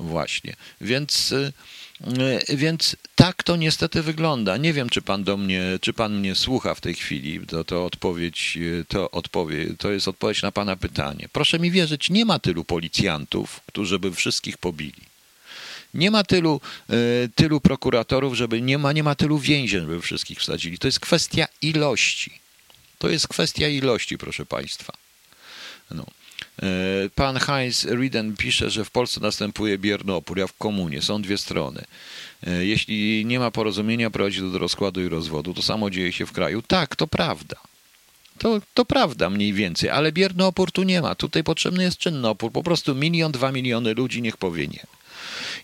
właśnie. Więc, y, y, więc tak to niestety wygląda. Nie wiem, czy pan do mnie, czy pan mnie słucha w tej chwili. To, to odpowiedź, y, to odpowie, to jest odpowiedź na pana pytanie. Proszę mi wierzyć, nie ma tylu policjantów, którzy by wszystkich pobili. Nie ma tylu, e, tylu prokuratorów, żeby nie ma, nie ma tylu więzień, żeby wszystkich wsadzili. To jest kwestia ilości. To jest kwestia ilości, proszę Państwa. No. E, pan Heinz Rieden pisze, że w Polsce następuje bierny opór, ja w komunie. Są dwie strony. E, jeśli nie ma porozumienia, prowadzi do rozkładu i rozwodu. To samo dzieje się w kraju. Tak, to prawda. To, to prawda mniej więcej, ale bierny opór tu nie ma. Tutaj potrzebny jest czynny opór. Po prostu milion, dwa miliony ludzi niech powie nie.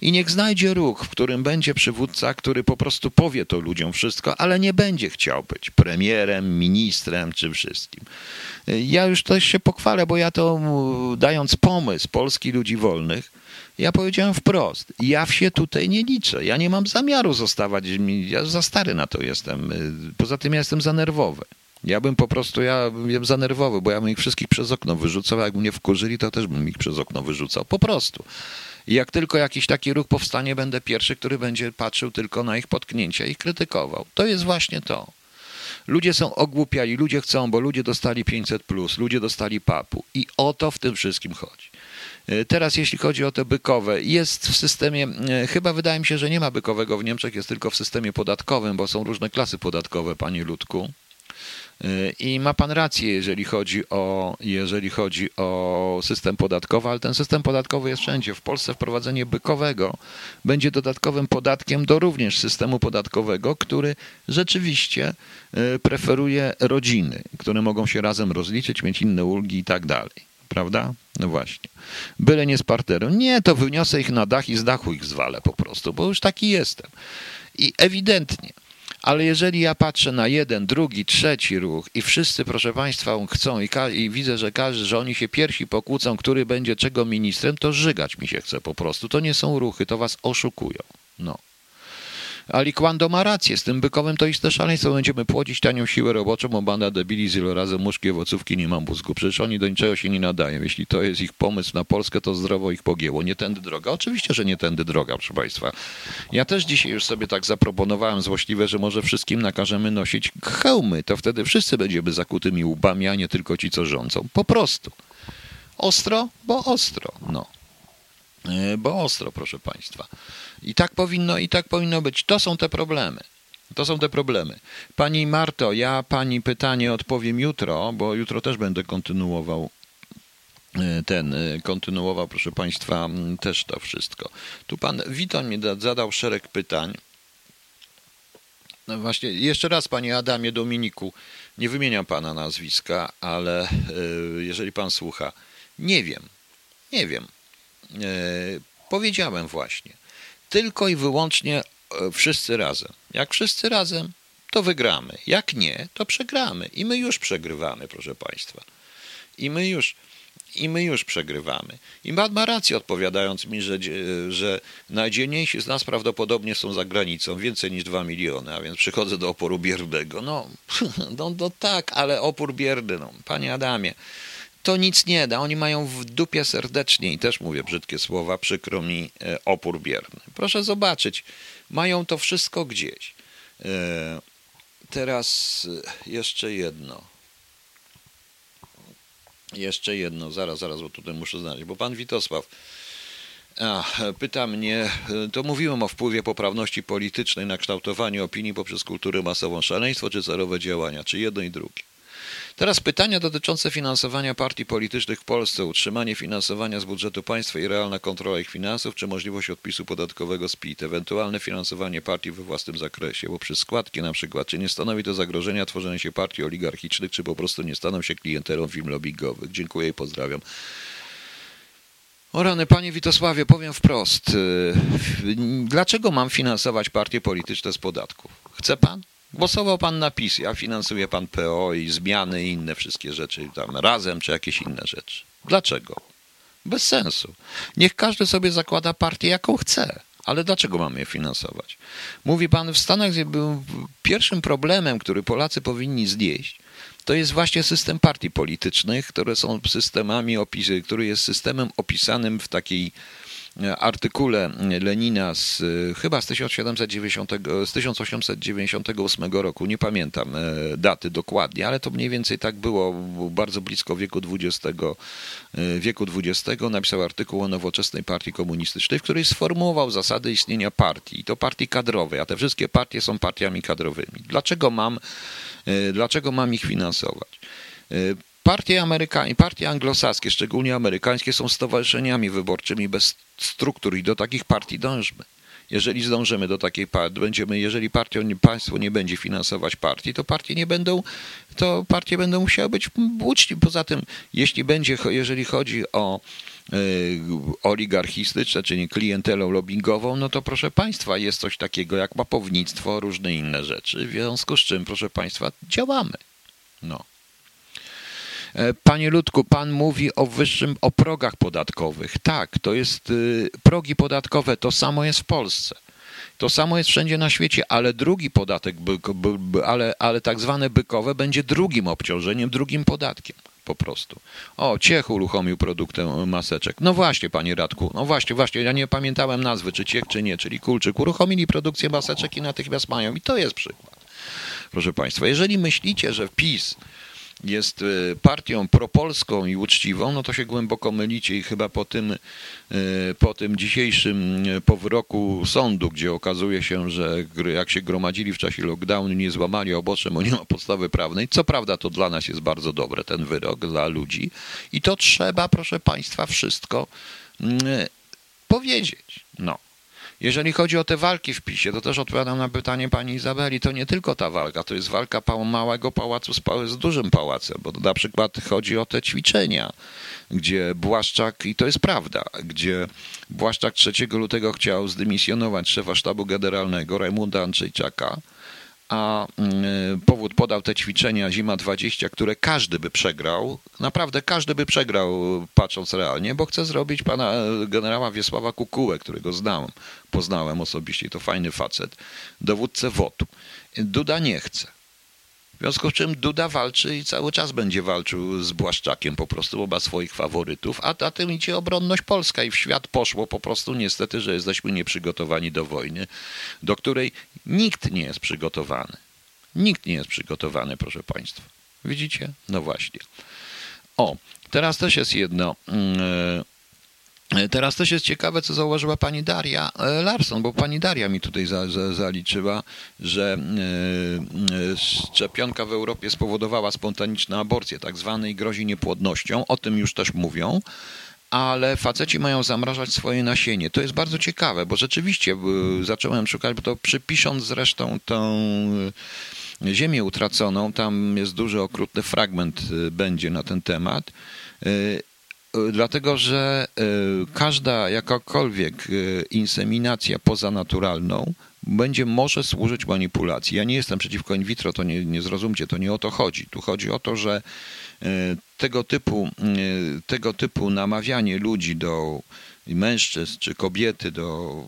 I niech znajdzie ruch, w którym będzie przywódca, który po prostu powie to ludziom wszystko, ale nie będzie chciał być premierem, ministrem czy wszystkim. Ja już też się pochwalę, bo ja to dając pomysł Polski Ludzi Wolnych, ja powiedziałem wprost, ja się tutaj nie liczę. Ja nie mam zamiaru zostawać, ja za stary na to jestem. Poza tym ja jestem za nerwowy. Ja bym po prostu, ja bym za nerwowy, bo ja bym ich wszystkich przez okno wyrzucał, a jak mnie wkurzyli, to też bym ich przez okno wyrzucał. Po prostu. I jak tylko jakiś taki ruch powstanie, będę pierwszy, który będzie patrzył tylko na ich potknięcia i krytykował. To jest właśnie to. Ludzie są ogłupiali, ludzie chcą, bo ludzie dostali 500, plus, ludzie dostali papu. I o to w tym wszystkim chodzi. E, teraz, jeśli chodzi o te bykowe, jest w systemie, e, chyba wydaje mi się, że nie ma bykowego w Niemczech, jest tylko w systemie podatkowym, bo są różne klasy podatkowe, panie Ludku. I ma pan rację, jeżeli chodzi, o, jeżeli chodzi o system podatkowy, ale ten system podatkowy jest wszędzie. W Polsce wprowadzenie bykowego będzie dodatkowym podatkiem do również systemu podatkowego, który rzeczywiście e, preferuje rodziny, które mogą się razem rozliczyć, mieć inne ulgi i tak dalej. Prawda? No właśnie. Byle nie z parteru. Nie, to wyniosę ich na dach i z dachu ich zwalę po prostu, bo już taki jestem. I ewidentnie ale jeżeli ja patrzę na jeden, drugi, trzeci ruch i wszyscy, proszę Państwa, chcą i, i, widzę, że każdy, że oni się pierwsi pokłócą, który będzie czego ministrem, to żygać mi się chce po prostu. To nie są ruchy, to was oszukują. No. Ali Quando ma rację, z tym bykowym to istne szaleństwo. Będziemy płodzić tanią siłę roboczą, bo banda debili z ilorazem muszki, owocówki, nie mam mózgu. Przecież oni do niczego się nie nadają. Jeśli to jest ich pomysł na Polskę, to zdrowo ich pogięło. Nie tędy droga. Oczywiście, że nie tędy droga, proszę Państwa. Ja też dzisiaj już sobie tak zaproponowałem złośliwe, że może wszystkim nakażemy nosić hełmy. To wtedy wszyscy będziemy zakutymi łbami, a nie tylko ci, co rządzą. Po prostu. Ostro, bo ostro. No. E, bo ostro, proszę Państwa. I tak powinno, i tak powinno być. To są te problemy. To są te problemy. Pani Marto, ja pani pytanie odpowiem jutro, bo jutro też będę kontynuował e, ten, e, kontynuował, proszę Państwa, też to wszystko. Tu pan Witon mi zadał szereg pytań. No właśnie, jeszcze raz, panie Adamie Dominiku, nie wymieniam pana nazwiska, ale jeżeli pan słucha, nie wiem, nie wiem. Powiedziałem właśnie tylko i wyłącznie e, wszyscy razem. Jak wszyscy razem, to wygramy. Jak nie, to przegramy. I my już przegrywamy, proszę Państwa. I my już, i my już przegrywamy. I ma, ma rację odpowiadając mi, że, że najdzielniejsi z nas prawdopodobnie są za granicą, więcej niż dwa miliony, a więc przychodzę do oporu biernego. No, no, no tak, ale opór bierny, no, panie Adamie, to nic nie da. Oni mają w dupie serdecznie i też mówię brzydkie słowa, przykro mi, e, opór bierny. Proszę zobaczyć, mają to wszystko gdzieś. E, teraz e, jeszcze jedno. Jeszcze jedno, zaraz, zaraz, bo tutaj muszę znaleźć, bo pan Witosław pyta mnie, to mówiłem o wpływie poprawności politycznej na kształtowanie opinii poprzez kulturę masową. Szaleństwo czy zerowe działania, czy jedno i drugie? Teraz pytania dotyczące finansowania partii politycznych w Polsce, utrzymanie finansowania z budżetu państwa i realna kontrola ich finansów, czy możliwość odpisu podatkowego z PIT, ewentualne finansowanie partii we własnym zakresie, poprzez składki na przykład, czy nie stanowi to zagrożenia tworzenia się partii oligarchicznych, czy po prostu nie staną się klientelą firm lobbyingowych. Dziękuję i pozdrawiam. O rany, panie Witosławie, powiem wprost. Dlaczego mam finansować partie polityczne z podatków? Chce pan? Głosował pan na PiS, a finansuje pan PO i zmiany i inne wszystkie rzeczy, tam razem czy jakieś inne rzeczy. Dlaczego? Bez sensu. Niech każdy sobie zakłada partię, jaką chce. Ale dlaczego mamy je finansować? Mówi pan, w Stanach pierwszym problemem, który Polacy powinni znieść, to jest właśnie system partii politycznych, które są systemami, który jest systemem opisanym w takiej artykule Lenina z chyba z, 1790, z 1898 roku, nie pamiętam e, daty dokładnie, ale to mniej więcej tak było bardzo blisko wieku XX, e, wieku XX napisał artykuł o nowoczesnej partii komunistycznej, w której sformułował zasady istnienia partii, i to partii kadrowej, a te wszystkie partie są partiami kadrowymi. Dlaczego mam, e, dlaczego mam ich finansować? Partie, Ameryka... partie anglosaskie, szczególnie amerykańskie, są stowarzyszeniami wyborczymi bez struktur i do takich partii dążmy. Jeżeli zdążymy do takiej partii, będziemy, jeżeli państwo nie będzie finansować partii, to partie nie będą, to partie będą musiały być uczciwe. Poza tym, jeśli będzie, jeżeli chodzi o y, oligarchistyczne, czyli klientelą lobbyingową, no to proszę Państwa, jest coś takiego jak mapownictwo, różne inne rzeczy, w związku z czym, proszę Państwa, działamy. No. E, panie Ludku, pan mówi o wyższym, o progach podatkowych. Tak, to jest y, progi podatkowe, to samo jest w Polsce. To samo jest wszędzie na świecie, ale drugi podatek, ale, ale tak zwane bykowe będzie drugim obciążeniem, drugim podatkiem po prostu. O, Ciech uruchomił produktem maseczek. No właśnie, panie Radku, no właśnie, właśnie, ja nie pamiętałem nazwy, czy Ciech, czy nie, czyli Kulczyk. Uruchomili produkcję maseczek i natychmiast mają. I to jest przykład. Proszę państwa, jeżeli myślicie, że PiS jest e, partią propolską i uczciwą, no to się głęboko mylicie i chyba po tym, e, po tym dzisiejszym e, powroku sądu, gdzie okazuje się, że jak się gromadzili w czasie lockdownu, nie złamali oboczem, bo nie ma podstawy prawnej. Co prawda to dla nas jest bardzo dobre, ten wyrok dla ludzi i to trzeba, proszę Państwa, wszystko mm, powiedzieć. No. Jeżeli chodzi o te walki w PiSie, to też odpowiadam na pytanie pani Izabeli, to nie tylko ta walka, to jest walka małego pałacu z, z dużym pałacem, bo na przykład chodzi o te ćwiczenia, gdzie Błaszczak, i to jest prawda, gdzie Błaszczak 3 lutego chciał zdymisjonować szefa sztabu generalnego Rajmunda Andrzejczaka, a mm, powód podał te ćwiczenia Zima 20, które każdy by przegrał, naprawdę każdy by przegrał, patrząc realnie, bo chce zrobić pana e, generała Wiesława Kukułę, którego znałem, poznałem osobiście, to fajny facet, dowódcę WOT-u. Duda nie chce. W związku z czym Duda walczy i cały czas będzie walczył z Błaszczakiem po prostu, oba swoich faworytów, a za tym idzie obronność polska i w świat poszło po prostu niestety, że jesteśmy nieprzygotowani do wojny, do której nikt nie jest przygotowany. Nikt nie jest przygotowany, proszę Państwa. Widzicie? No właśnie. O, teraz też jest jedno. Yy, Teraz też jest ciekawe, co zauważyła pani Daria e, Larson, bo pani Daria mi tutaj za, za, zaliczyła, że e, e, szczepionka w Europie spowodowała spontaniczne aborcje, tak zwane, i grozi niepłodnością. O tym już też mówią ale faceci mają zamrażać swoje nasienie. To jest bardzo ciekawe, bo rzeczywiście zacząłem szukać, bo to przypisząc zresztą tą ziemię utraconą, tam jest duży okrutny fragment będzie na ten temat dlatego że e, każda jakakolwiek e, inseminacja pozanaturalną będzie może służyć manipulacji. Ja nie jestem przeciwko in vitro, to nie, nie zrozumcie, to nie o to chodzi. Tu chodzi o to, że e, tego typu, tego typu namawianie ludzi do mężczyzn czy kobiety do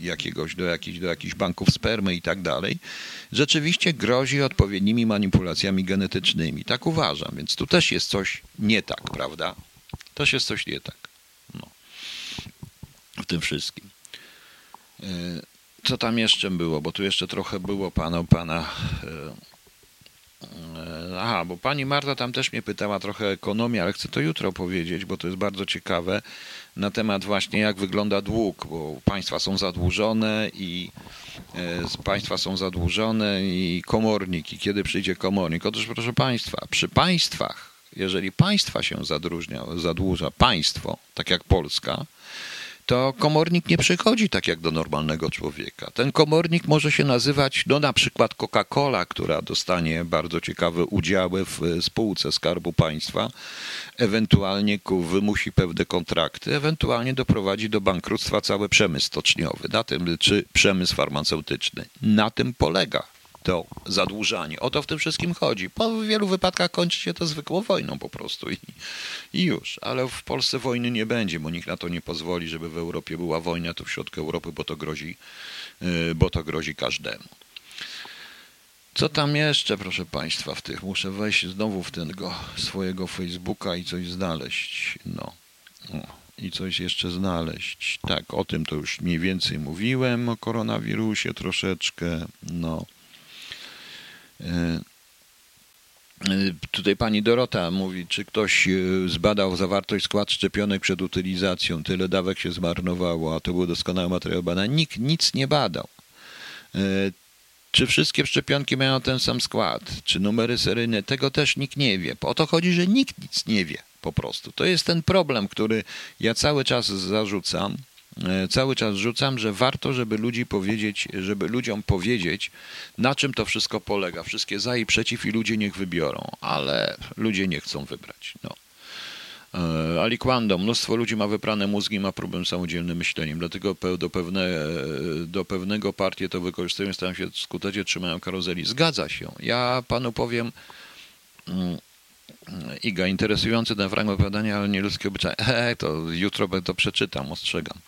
jakiegoś, do jakichś, do jakichś banków spermy i tak dalej, rzeczywiście grozi odpowiednimi manipulacjami genetycznymi. Tak uważam, więc tu też jest coś nie tak, prawda? Też jest coś nie tak. No. W tym wszystkim. E, co tam jeszcze było? Bo tu jeszcze trochę było pana, pana e, Aha, bo pani Marta tam też mnie pytała trochę o ekonomię, ale chcę to jutro powiedzieć, bo to jest bardzo ciekawe na temat właśnie jak wygląda dług, bo państwa są zadłużone i e, państwa są zadłużone i komornik i kiedy przyjdzie komornik. Otóż proszę państwa, przy państwach, jeżeli państwa się zadłuża, zadłuża państwo, tak jak Polska, to komornik nie przychodzi tak jak do normalnego człowieka. Ten komornik może się nazywać, no na przykład Coca-Cola, która dostanie bardzo ciekawe udziały w spółce Skarbu Państwa, ewentualnie wymusi pewne kontrakty, ewentualnie doprowadzi do bankructwa cały przemysł stoczniowy, na tym, czy przemysł farmaceutyczny. Na tym polega to zadłużanie. O to w tym wszystkim chodzi. Po wielu wypadkach kończy się to zwykłą wojną po prostu i, i już. Ale w Polsce wojny nie będzie, bo nikt na to nie pozwoli, żeby w Europie była wojna, to w środku Europy, bo to grozi, y, bo to grozi każdemu. Co tam jeszcze, proszę Państwa, w tych? Muszę wejść znowu w tego swojego Facebooka i coś znaleźć. No. I coś jeszcze znaleźć. Tak, o tym to już mniej więcej mówiłem, o koronawirusie troszeczkę. No. E, e, tutaj pani Dorota mówi, czy ktoś e, zbadał zawartość skład szczepionek przed utylizacją. Tyle dawek się zmarnowało, a to był doskonały materiał badania. Nikt nic nie badał. Czy wszystkie szczepionki mają ten sam skład? Czy numery seryjne? Tego też nikt nie wie. O to chodzi, że nikt nic nie wie po prostu. To jest ten problem, który ja cały czas zarzucam cały czas rzucam, że warto, żeby ludzi powiedzieć, żeby ludziom powiedzieć, na czym to wszystko polega. Wszystkie za i przeciw i ludzie niech wybiorą, ale ludzie nie chcą wybrać. No. E, Aliquando, mnóstwo ludzi ma wyprane mózgi, ma problem z samodzielnym myśleniem, dlatego do, pewne, e, do pewnego partie to wykorzystują, starają się skutecznie trzymają karuzeli. Zgadza się. Ja panu powiem, mm, Iga, interesujący ten fragment opowiadania, ale nie ludzkie obyczaje. E, to jutro to przeczytam, ostrzegam.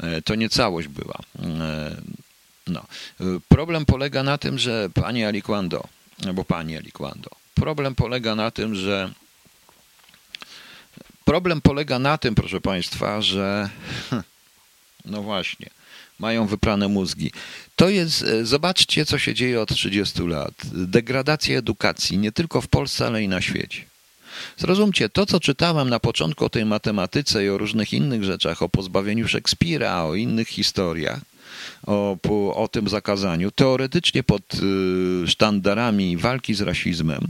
E, to nie całość była. E, no. Problem polega na tym, że pani Aliquando, albo pani Aliquando, problem polega na tym, że problem polega na tym, proszę państwa, że no właśnie, mają wyprane mózgi. To jest, e, zobaczcie, co się dzieje od 30 lat. Degradacja edukacji, nie tylko w Polsce, ale i na świecie. Zrozumcie, to co czytałem na początku o tej matematyce i o różnych innych rzeczach, o pozbawieniu Szekspira, o innych historiach, o, o tym zakazaniu, teoretycznie pod y, sztandarami walki z rasizmem,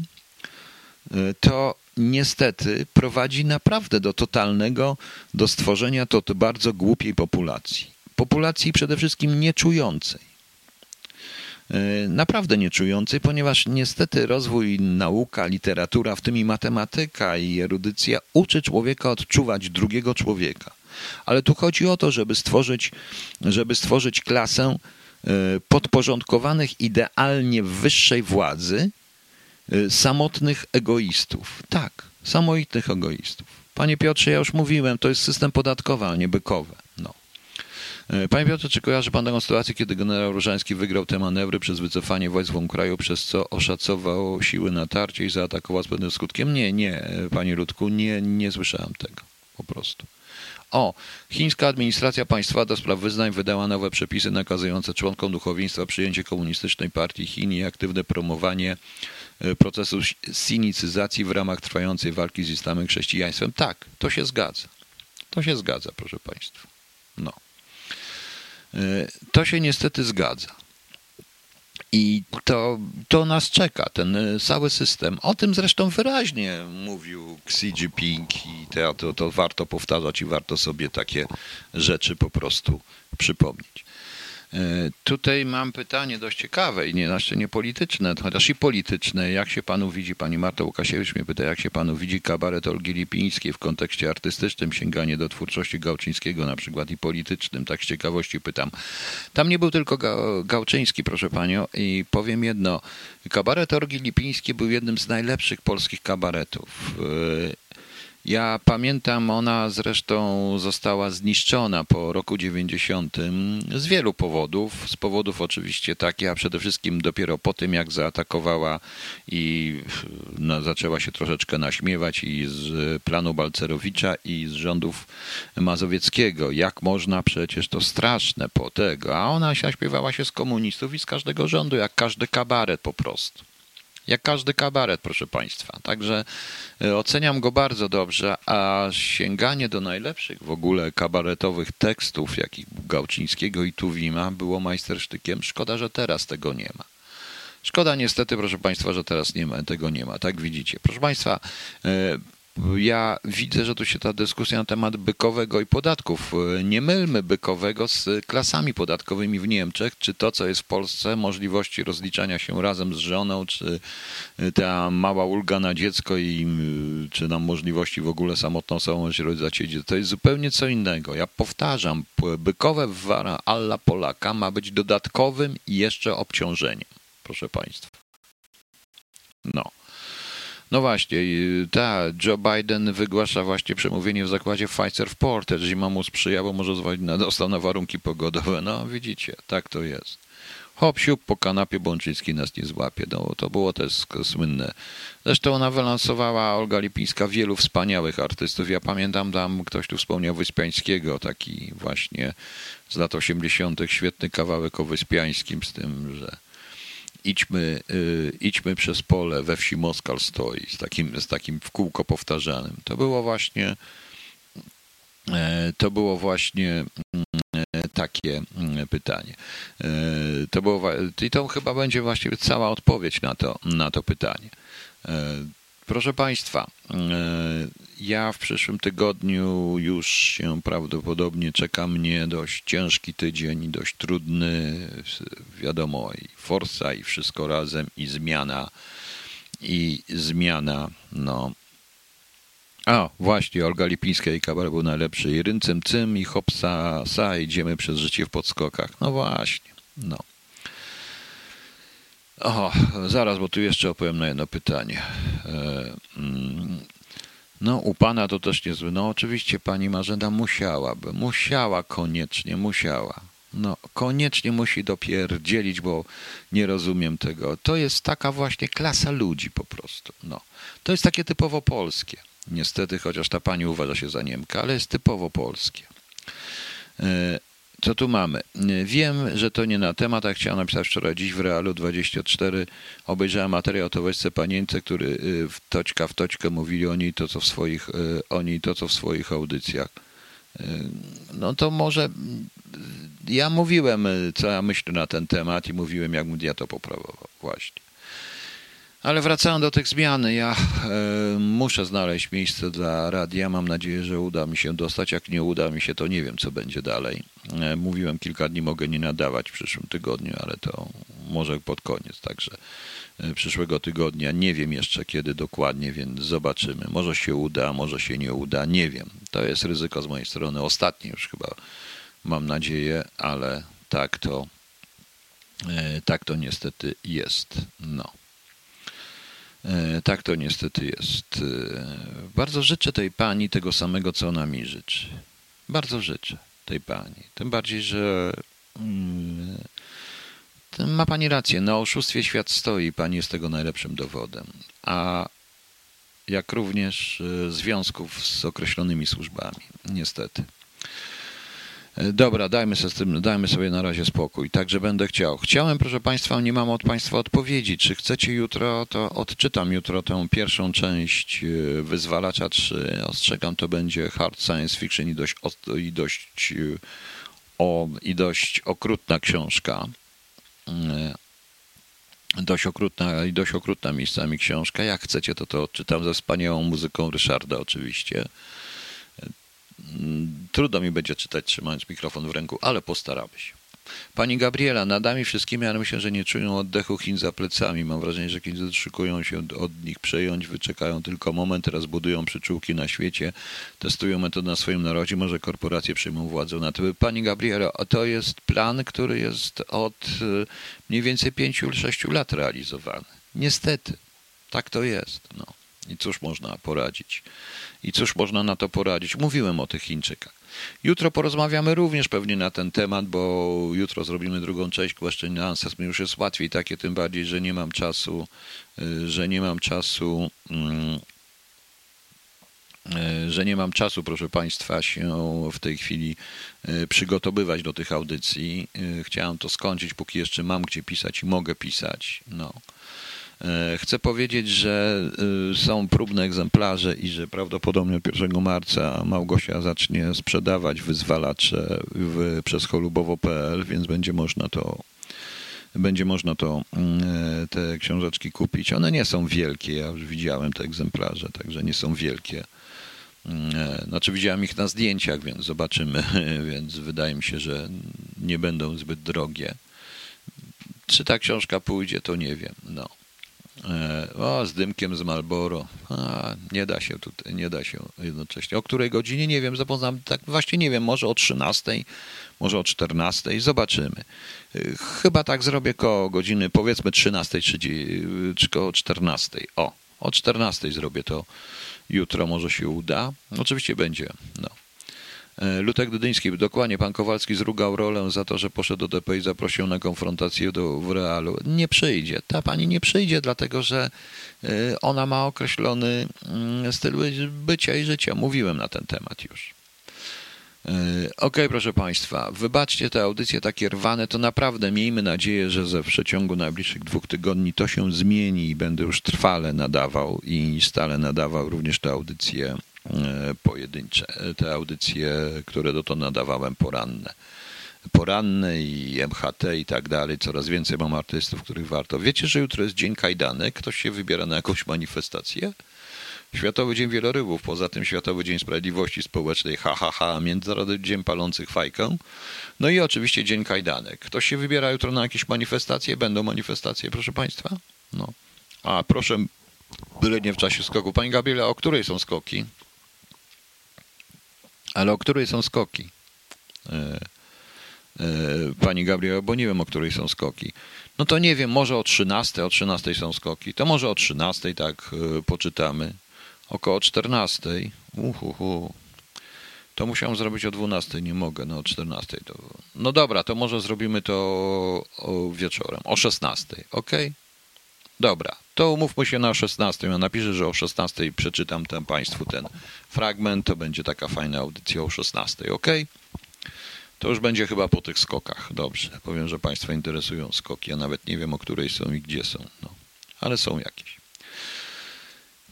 y, to niestety prowadzi naprawdę do totalnego, do stworzenia to bardzo głupiej populacji. Populacji przede wszystkim nieczującej naprawdę nieczującej, ponieważ niestety rozwój nauka, literatura, w tym i matematyka i erudycja uczy człowieka odczuwać drugiego człowieka. Ale tu chodzi o to, żeby stworzyć, żeby stworzyć klasę e, podporządkowanych idealnie wyższej władzy e, samotnych egoistów. Tak, samotnych egoistów. Panie Piotrze, ja już mówiłem, to jest system podatkowy, a nie bykowe. No. E, panie Piotrze, czy kojarzy Pan taką sytuację, kiedy generał Różański wygrał te manewry przez wycofanie wojsk w kraju, przez co oszacował siły natarcia i zaatakował z pewnym skutkiem? Nie, nie, e, Panie Ludku, nie, nie słyszałem tego. Po prostu. O, chińska administracja państwa do spraw wyznań wydała nowe przepisy nakazujące członkom duchowieństwa przyjęcie komunistycznej partii Chin i aktywne promowanie e, procesu sinicyzacji w ramach trwającej walki z islamem chrześcijaństwem. Tak, to się zgadza. To się zgadza, proszę Państwa. No. E, to się niestety zgadza. I to, to nas czeka, ten e, cały system. O tym zresztą wyraźnie mówił Xi Jinping i to, to warto powtarzać i warto sobie takie rzeczy po prostu przypomnieć. E, tutaj mam pytanie dość ciekawe i nie, znaczy nie polityczne, chociaż i polityczne. Jak się panu widzi, pani Marta Łukasiewicz mnie pyta, jak się panu widzi kabaret Olgi Lipińskiej w kontekście artystycznym, sięganie do twórczości Gałczyńskiego na przykład i politycznym, tak z ciekawości pytam. Tam nie był tylko Gałczyński, proszę panią, i powiem jedno, kabaret Olgi Lipińskiej był jednym z najlepszych polskich kabaretów. Ja pamiętam, ona zresztą została zniszczona po roku 90 z wielu powodów. Z powodów oczywiście takich, a przede wszystkim dopiero po tym, jak zaatakowała i no, zaczęła się troszeczkę naśmiewać i z planu Balcerowicza i z rządów Mazowieckiego. Jak można przecież to straszne po tego. A ona śpiewała się z komunistów i z każdego rządu, jak każdy kabaret po prostu. Jak każdy kabaret, proszę Państwa. Także e, oceniam go bardzo dobrze, a sięganie do najlepszych w ogóle kabaretowych tekstów, jakich Gałczyńskiego i Tuwima, było majstersztykiem. Szkoda, że teraz tego nie ma. Szkoda niestety, proszę Państwa, że teraz nie ma, tego nie ma. Tak widzicie. Proszę Państwa, e, ja widzę, że tu się ta dyskusja na temat bykowego i podatków. Nie mylmy bykowego z klasami podatkowymi w Niemczech, czy to, co jest w Polsce, możliwości rozliczania się razem z żoną, czy ta mała ulga na dziecko i czy nam możliwości w ogóle samotną samość rodzać to jest zupełnie co innego. Ja powtarzam, bykowe wara alla Polaka ma być dodatkowym i jeszcze obciążeniem, proszę Państwa. No. No właśnie, ta Joe Biden wygłasza właśnie przemówienie w zakładzie Pfizer w Porter. Zima mu sprzyja, bo może na, dostał na warunki pogodowe. No widzicie, tak to jest. Hop, siup, po kanapie Bączyński nas nie złapie. No, to było też słynne. Zresztą ona wylansowała, Olga Lipińska, wielu wspaniałych artystów. Ja pamiętam tam, ktoś tu wspomniał Wyspiańskiego, taki właśnie z lat 80. świetny kawałek o Wyspiańskim z tym, że idźmy, y, idźmy przez pole, we wsi Moskal stoi, z takim, z takim w kółko powtarzanym. To było właśnie e, to było właśnie e, takie mm, pytanie. E, to było, I to chyba będzie właściwie cała odpowiedź na to, na to pytanie. Proszę Państwa, ja w przyszłym tygodniu już się prawdopodobnie czeka mnie dość ciężki tydzień, dość trudny, wiadomo, i forsa, i wszystko razem, i zmiana, i zmiana, no. A, właśnie, Olga Lipińska i kabaret był najlepszy. I ryncem cym, i hopsa sa, idziemy przez życie w podskokach. No właśnie, no. O, zaraz, bo tu jeszcze opowiem na jedno pytanie. E, mm, no, u pana to też niezły. No, oczywiście pani Marzena musiałaby, musiała koniecznie, musiała. No, koniecznie musi dopierdzielić, bo nie rozumiem tego. To jest taka właśnie klasa ludzi po prostu. No, to jest takie typowo polskie. Niestety, chociaż ta pani uważa się za Niemka, ale jest typowo polskie. Co tu mamy? Wiem, że to nie na temat, a chciałem napisać wczoraj dziś w Realu 24. Obejrzałem materiał o Toweśce Panience, który y, w toczka w toczkę mówili o niej to, co w swoich, y, o niej to, co w swoich audycjach. Y, no to może ja mówiłem, co ja myślę na ten temat i mówiłem, jak ja to poprawował właśnie. Ale wracając do tych zmian, ja e, muszę znaleźć miejsce dla radia. Mam nadzieję, że uda mi się dostać. Jak nie uda mi się, to nie wiem, co będzie dalej. E, mówiłem kilka dni, mogę nie nadawać w przyszłym tygodniu, ale to może pod koniec. Także e, przyszłego tygodnia nie wiem jeszcze kiedy dokładnie, więc zobaczymy. Może się uda, może się nie uda, nie wiem. To jest ryzyko z mojej strony. Ostatnie już chyba mam nadzieję, ale tak to, e, tak to niestety jest. No. E, tak to niestety jest. E, bardzo życzę tej pani tego samego, co ona mi życzy. Bardzo życzę tej pani. Tym bardziej, że mm, ma pani rację. Na oszustwie świat stoi. Pani jest tego najlepszym dowodem. A jak również e, związków z określonymi służbami. Niestety. Dobra, dajmy sobie, tym, dajmy sobie na razie spokój. Także będę chciał. Chciałem, proszę Państwa, nie mam od Państwa odpowiedzi. Czy chcecie jutro, to odczytam jutro tę pierwszą część e, Wyzwalacza 3. Ostrzegam, to będzie hard science fiction i dość, i dość, e, o, i dość okrutna książka. E, dość okrutna i dość okrutna miejscami książka. Jak chcecie, to to odczytam ze wspaniałą muzyką Ryszarda oczywiście. Mm, trudno mi będzie czytać trzymając mikrofon w ręku, ale postaramy się. Pani Gabriela, nadami wszystkimi, ale myślę, że nie czują oddechu Chin za plecami. Mam wrażenie, że Chińczycy szykują się od nich przejąć, wyczekają tylko moment, teraz budują przyczółki na świecie, testują metodę na swoim narodzie, może korporacje przejmą władzę na to. Pani Gabriela, to jest plan, który jest od y, mniej więcej 5-6 lat realizowany. Niestety, tak to jest. No. I cóż można poradzić? I cóż można na to poradzić? Mówiłem o tych Chińczykach. Jutro porozmawiamy również pewnie na ten temat, bo jutro zrobimy drugą część Question Answers. Mi już jest łatwiej takie, tym bardziej, że nie mam czasu, y, że nie mam czasu mm, y, że nie mam czasu, proszę Państwa, się w tej chwili y, przygotowywać do tych audycji. Chciałem to skończyć, póki jeszcze mam gdzie pisać i mogę pisać. No. E, chcę powiedzieć, że y, są próbne egzemplarze i że prawdopodobnie 1 marca Małgosia zacznie sprzedawać wyzwalacze w, przez cholubowo.pl, więc będzie można to będzie można to mm, e, te książeczki kupić. One nie są wielkie, ja już widziałem te egzemplarze, także nie są wielkie. Mm, e, znaczy widziałem ich na zdjęciach, więc zobaczymy, więc wydaje mi się, że nie będą zbyt drogie. Czy ta książka pójdzie, to nie wiem. No. E, o, z dymkiem z Malboro. A, nie da się tutaj, nie da się jednocześnie. O której godzinie? Nie wiem, zapoznam, tak właśnie nie wiem, może o 13, może o 14, zobaczymy. E, chyba tak zrobię koło godziny, powiedzmy 13 czy, czy koło 14. O, o 14 zrobię to jutro, może się uda. Oczywiście będzie, no. E, Lutek Dudyński, dokładnie, pan Kowalski zrugał rolę za to, że poszedł do DP i zaprosił na konfrontację do, w realu. Nie przyjdzie. Ta pani nie przyjdzie, dlatego że e, ona ma określony mm, styl bycia i życia. Mówiłem na ten temat już. E, okej, okay, proszę Państwa, wybaczcie te audycje takie rwane, to naprawdę miejmy nadzieję, że ze w przeciągu najbliższych dwóch tygodni to się zmieni i będę już trwale nadawał i stale nadawał również te audycje pojedyncze, te audycje, które dotąd nadawałem poranne. Poranne i MHT i tak dalej. Coraz więcej mam artystów, których warto. Wiecie, że jutro jest Dzień Kajdanek? Ktoś się wybiera na jakąś manifestację? Światowy Dzień Wielorybów, poza tym Światowy Dzień Sprawiedliwości Społecznej, ha, ha, ha, Międzynarodowy Dzień Palących Fajkę. No i oczywiście Dzień Kajdanek. Ktoś się wybiera jutro na jakieś manifestacje? Będą manifestacje, proszę Państwa? No. A proszę, byle nie w czasie skoku. Pani Gabriela, o której są skoki? Ale o której są skoki? E, e, pani Gabriela, bo nie wiem, o której są skoki. No to nie wiem, może o 13, o 13 są skoki. To może o 13 tak e, poczytamy. Około 14. Uhuhu. To musiałem zrobić o 12, nie mogę, no o 14. To... No dobra, to może zrobimy to wieczorem, o 16, ok? Dobra, to umówmy się na 16. Ja napiszę, że o 16 przeczytam Państwu ten fragment. To będzie taka fajna audycja o 16, ok? To już będzie chyba po tych skokach. Dobrze, powiem, że Państwa interesują skoki. Ja nawet nie wiem, o której są i gdzie są. No, ale są jakieś.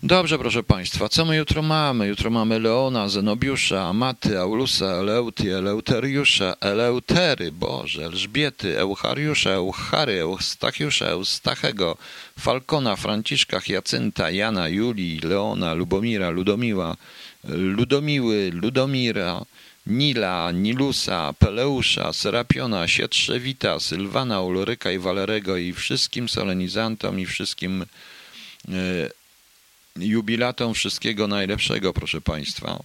Dobrze, proszę Państwa, co my jutro mamy? Jutro mamy Leona, Zenobiusza, Amaty, Aulusa, Eleuty, Eleuteriusza, Eleutery, Boże, Elżbiety, Euchariusza, Euchary, Eustachiusza, Eustachego, Falkona, Franciszka, Jacynta, Jana, Julii, Leona, Lubomira, Ludomiła, Ludomiły, Ludomira, Nila, Nilusa, Peleusza, Serapiona, Sietrzewita, Sylwana, Ulryka i Walerego i wszystkim solenizantom i wszystkim e, jubilatom wszystkiego najlepszego, proszę Państwa.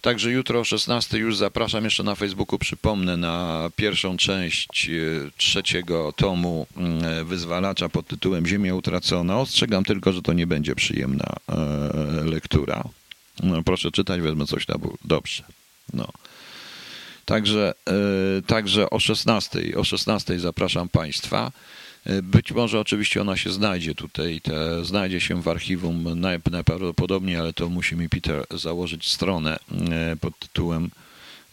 Także jutro o 16 już zapraszam jeszcze na Facebooku, przypomnę, na pierwszą część e, trzeciego tomu mm, wyzwalacza pod tytułem Ziemia utracona. Ostrzegam tylko, że to nie będzie przyjemna e, lektura. No, proszę czytać, wezmę coś na ból. Dobrze. No. Także, e, także o 16, o 16 zapraszam Państwa. Być może oczywiście ona się znajdzie tutaj, te, znajdzie się w archiwum najprawdopodobniej, ale to musi mi Peter założyć stronę e, pod tytułem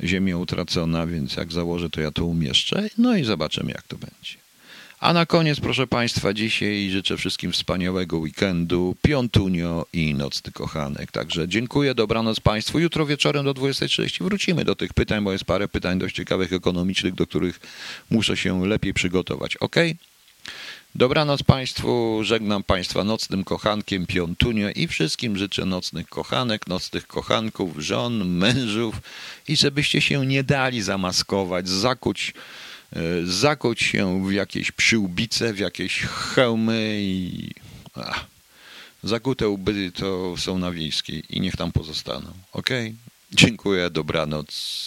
Ziemia utracona, więc jak założę, to ja to umieszczę. No i zobaczymy, jak to będzie. A na koniec, proszę Państwa, dzisiaj życzę wszystkim wspaniałego weekendu, piątunio i nocny kochanek. Także dziękuję, dobranoc Państwu. Jutro wieczorem do 20.30 wrócimy do tych pytań, bo jest parę pytań dość ciekawych, ekonomicznych, do których muszę się lepiej przygotować. Ok? Dobranoc Państwu, żegnam Państwa nocnym kochankiem Piątunio i wszystkim życzę nocnych kochanek, nocnych kochanków, żon, mężów i żebyście się nie dali zamaskować, zakuć, e, zakuć się w jakieś przyłbice, w jakieś hełmy i... Ach, zakute łby to są na wiejskiej i niech tam pozostaną. Ok? Dziękuję, dobranoc.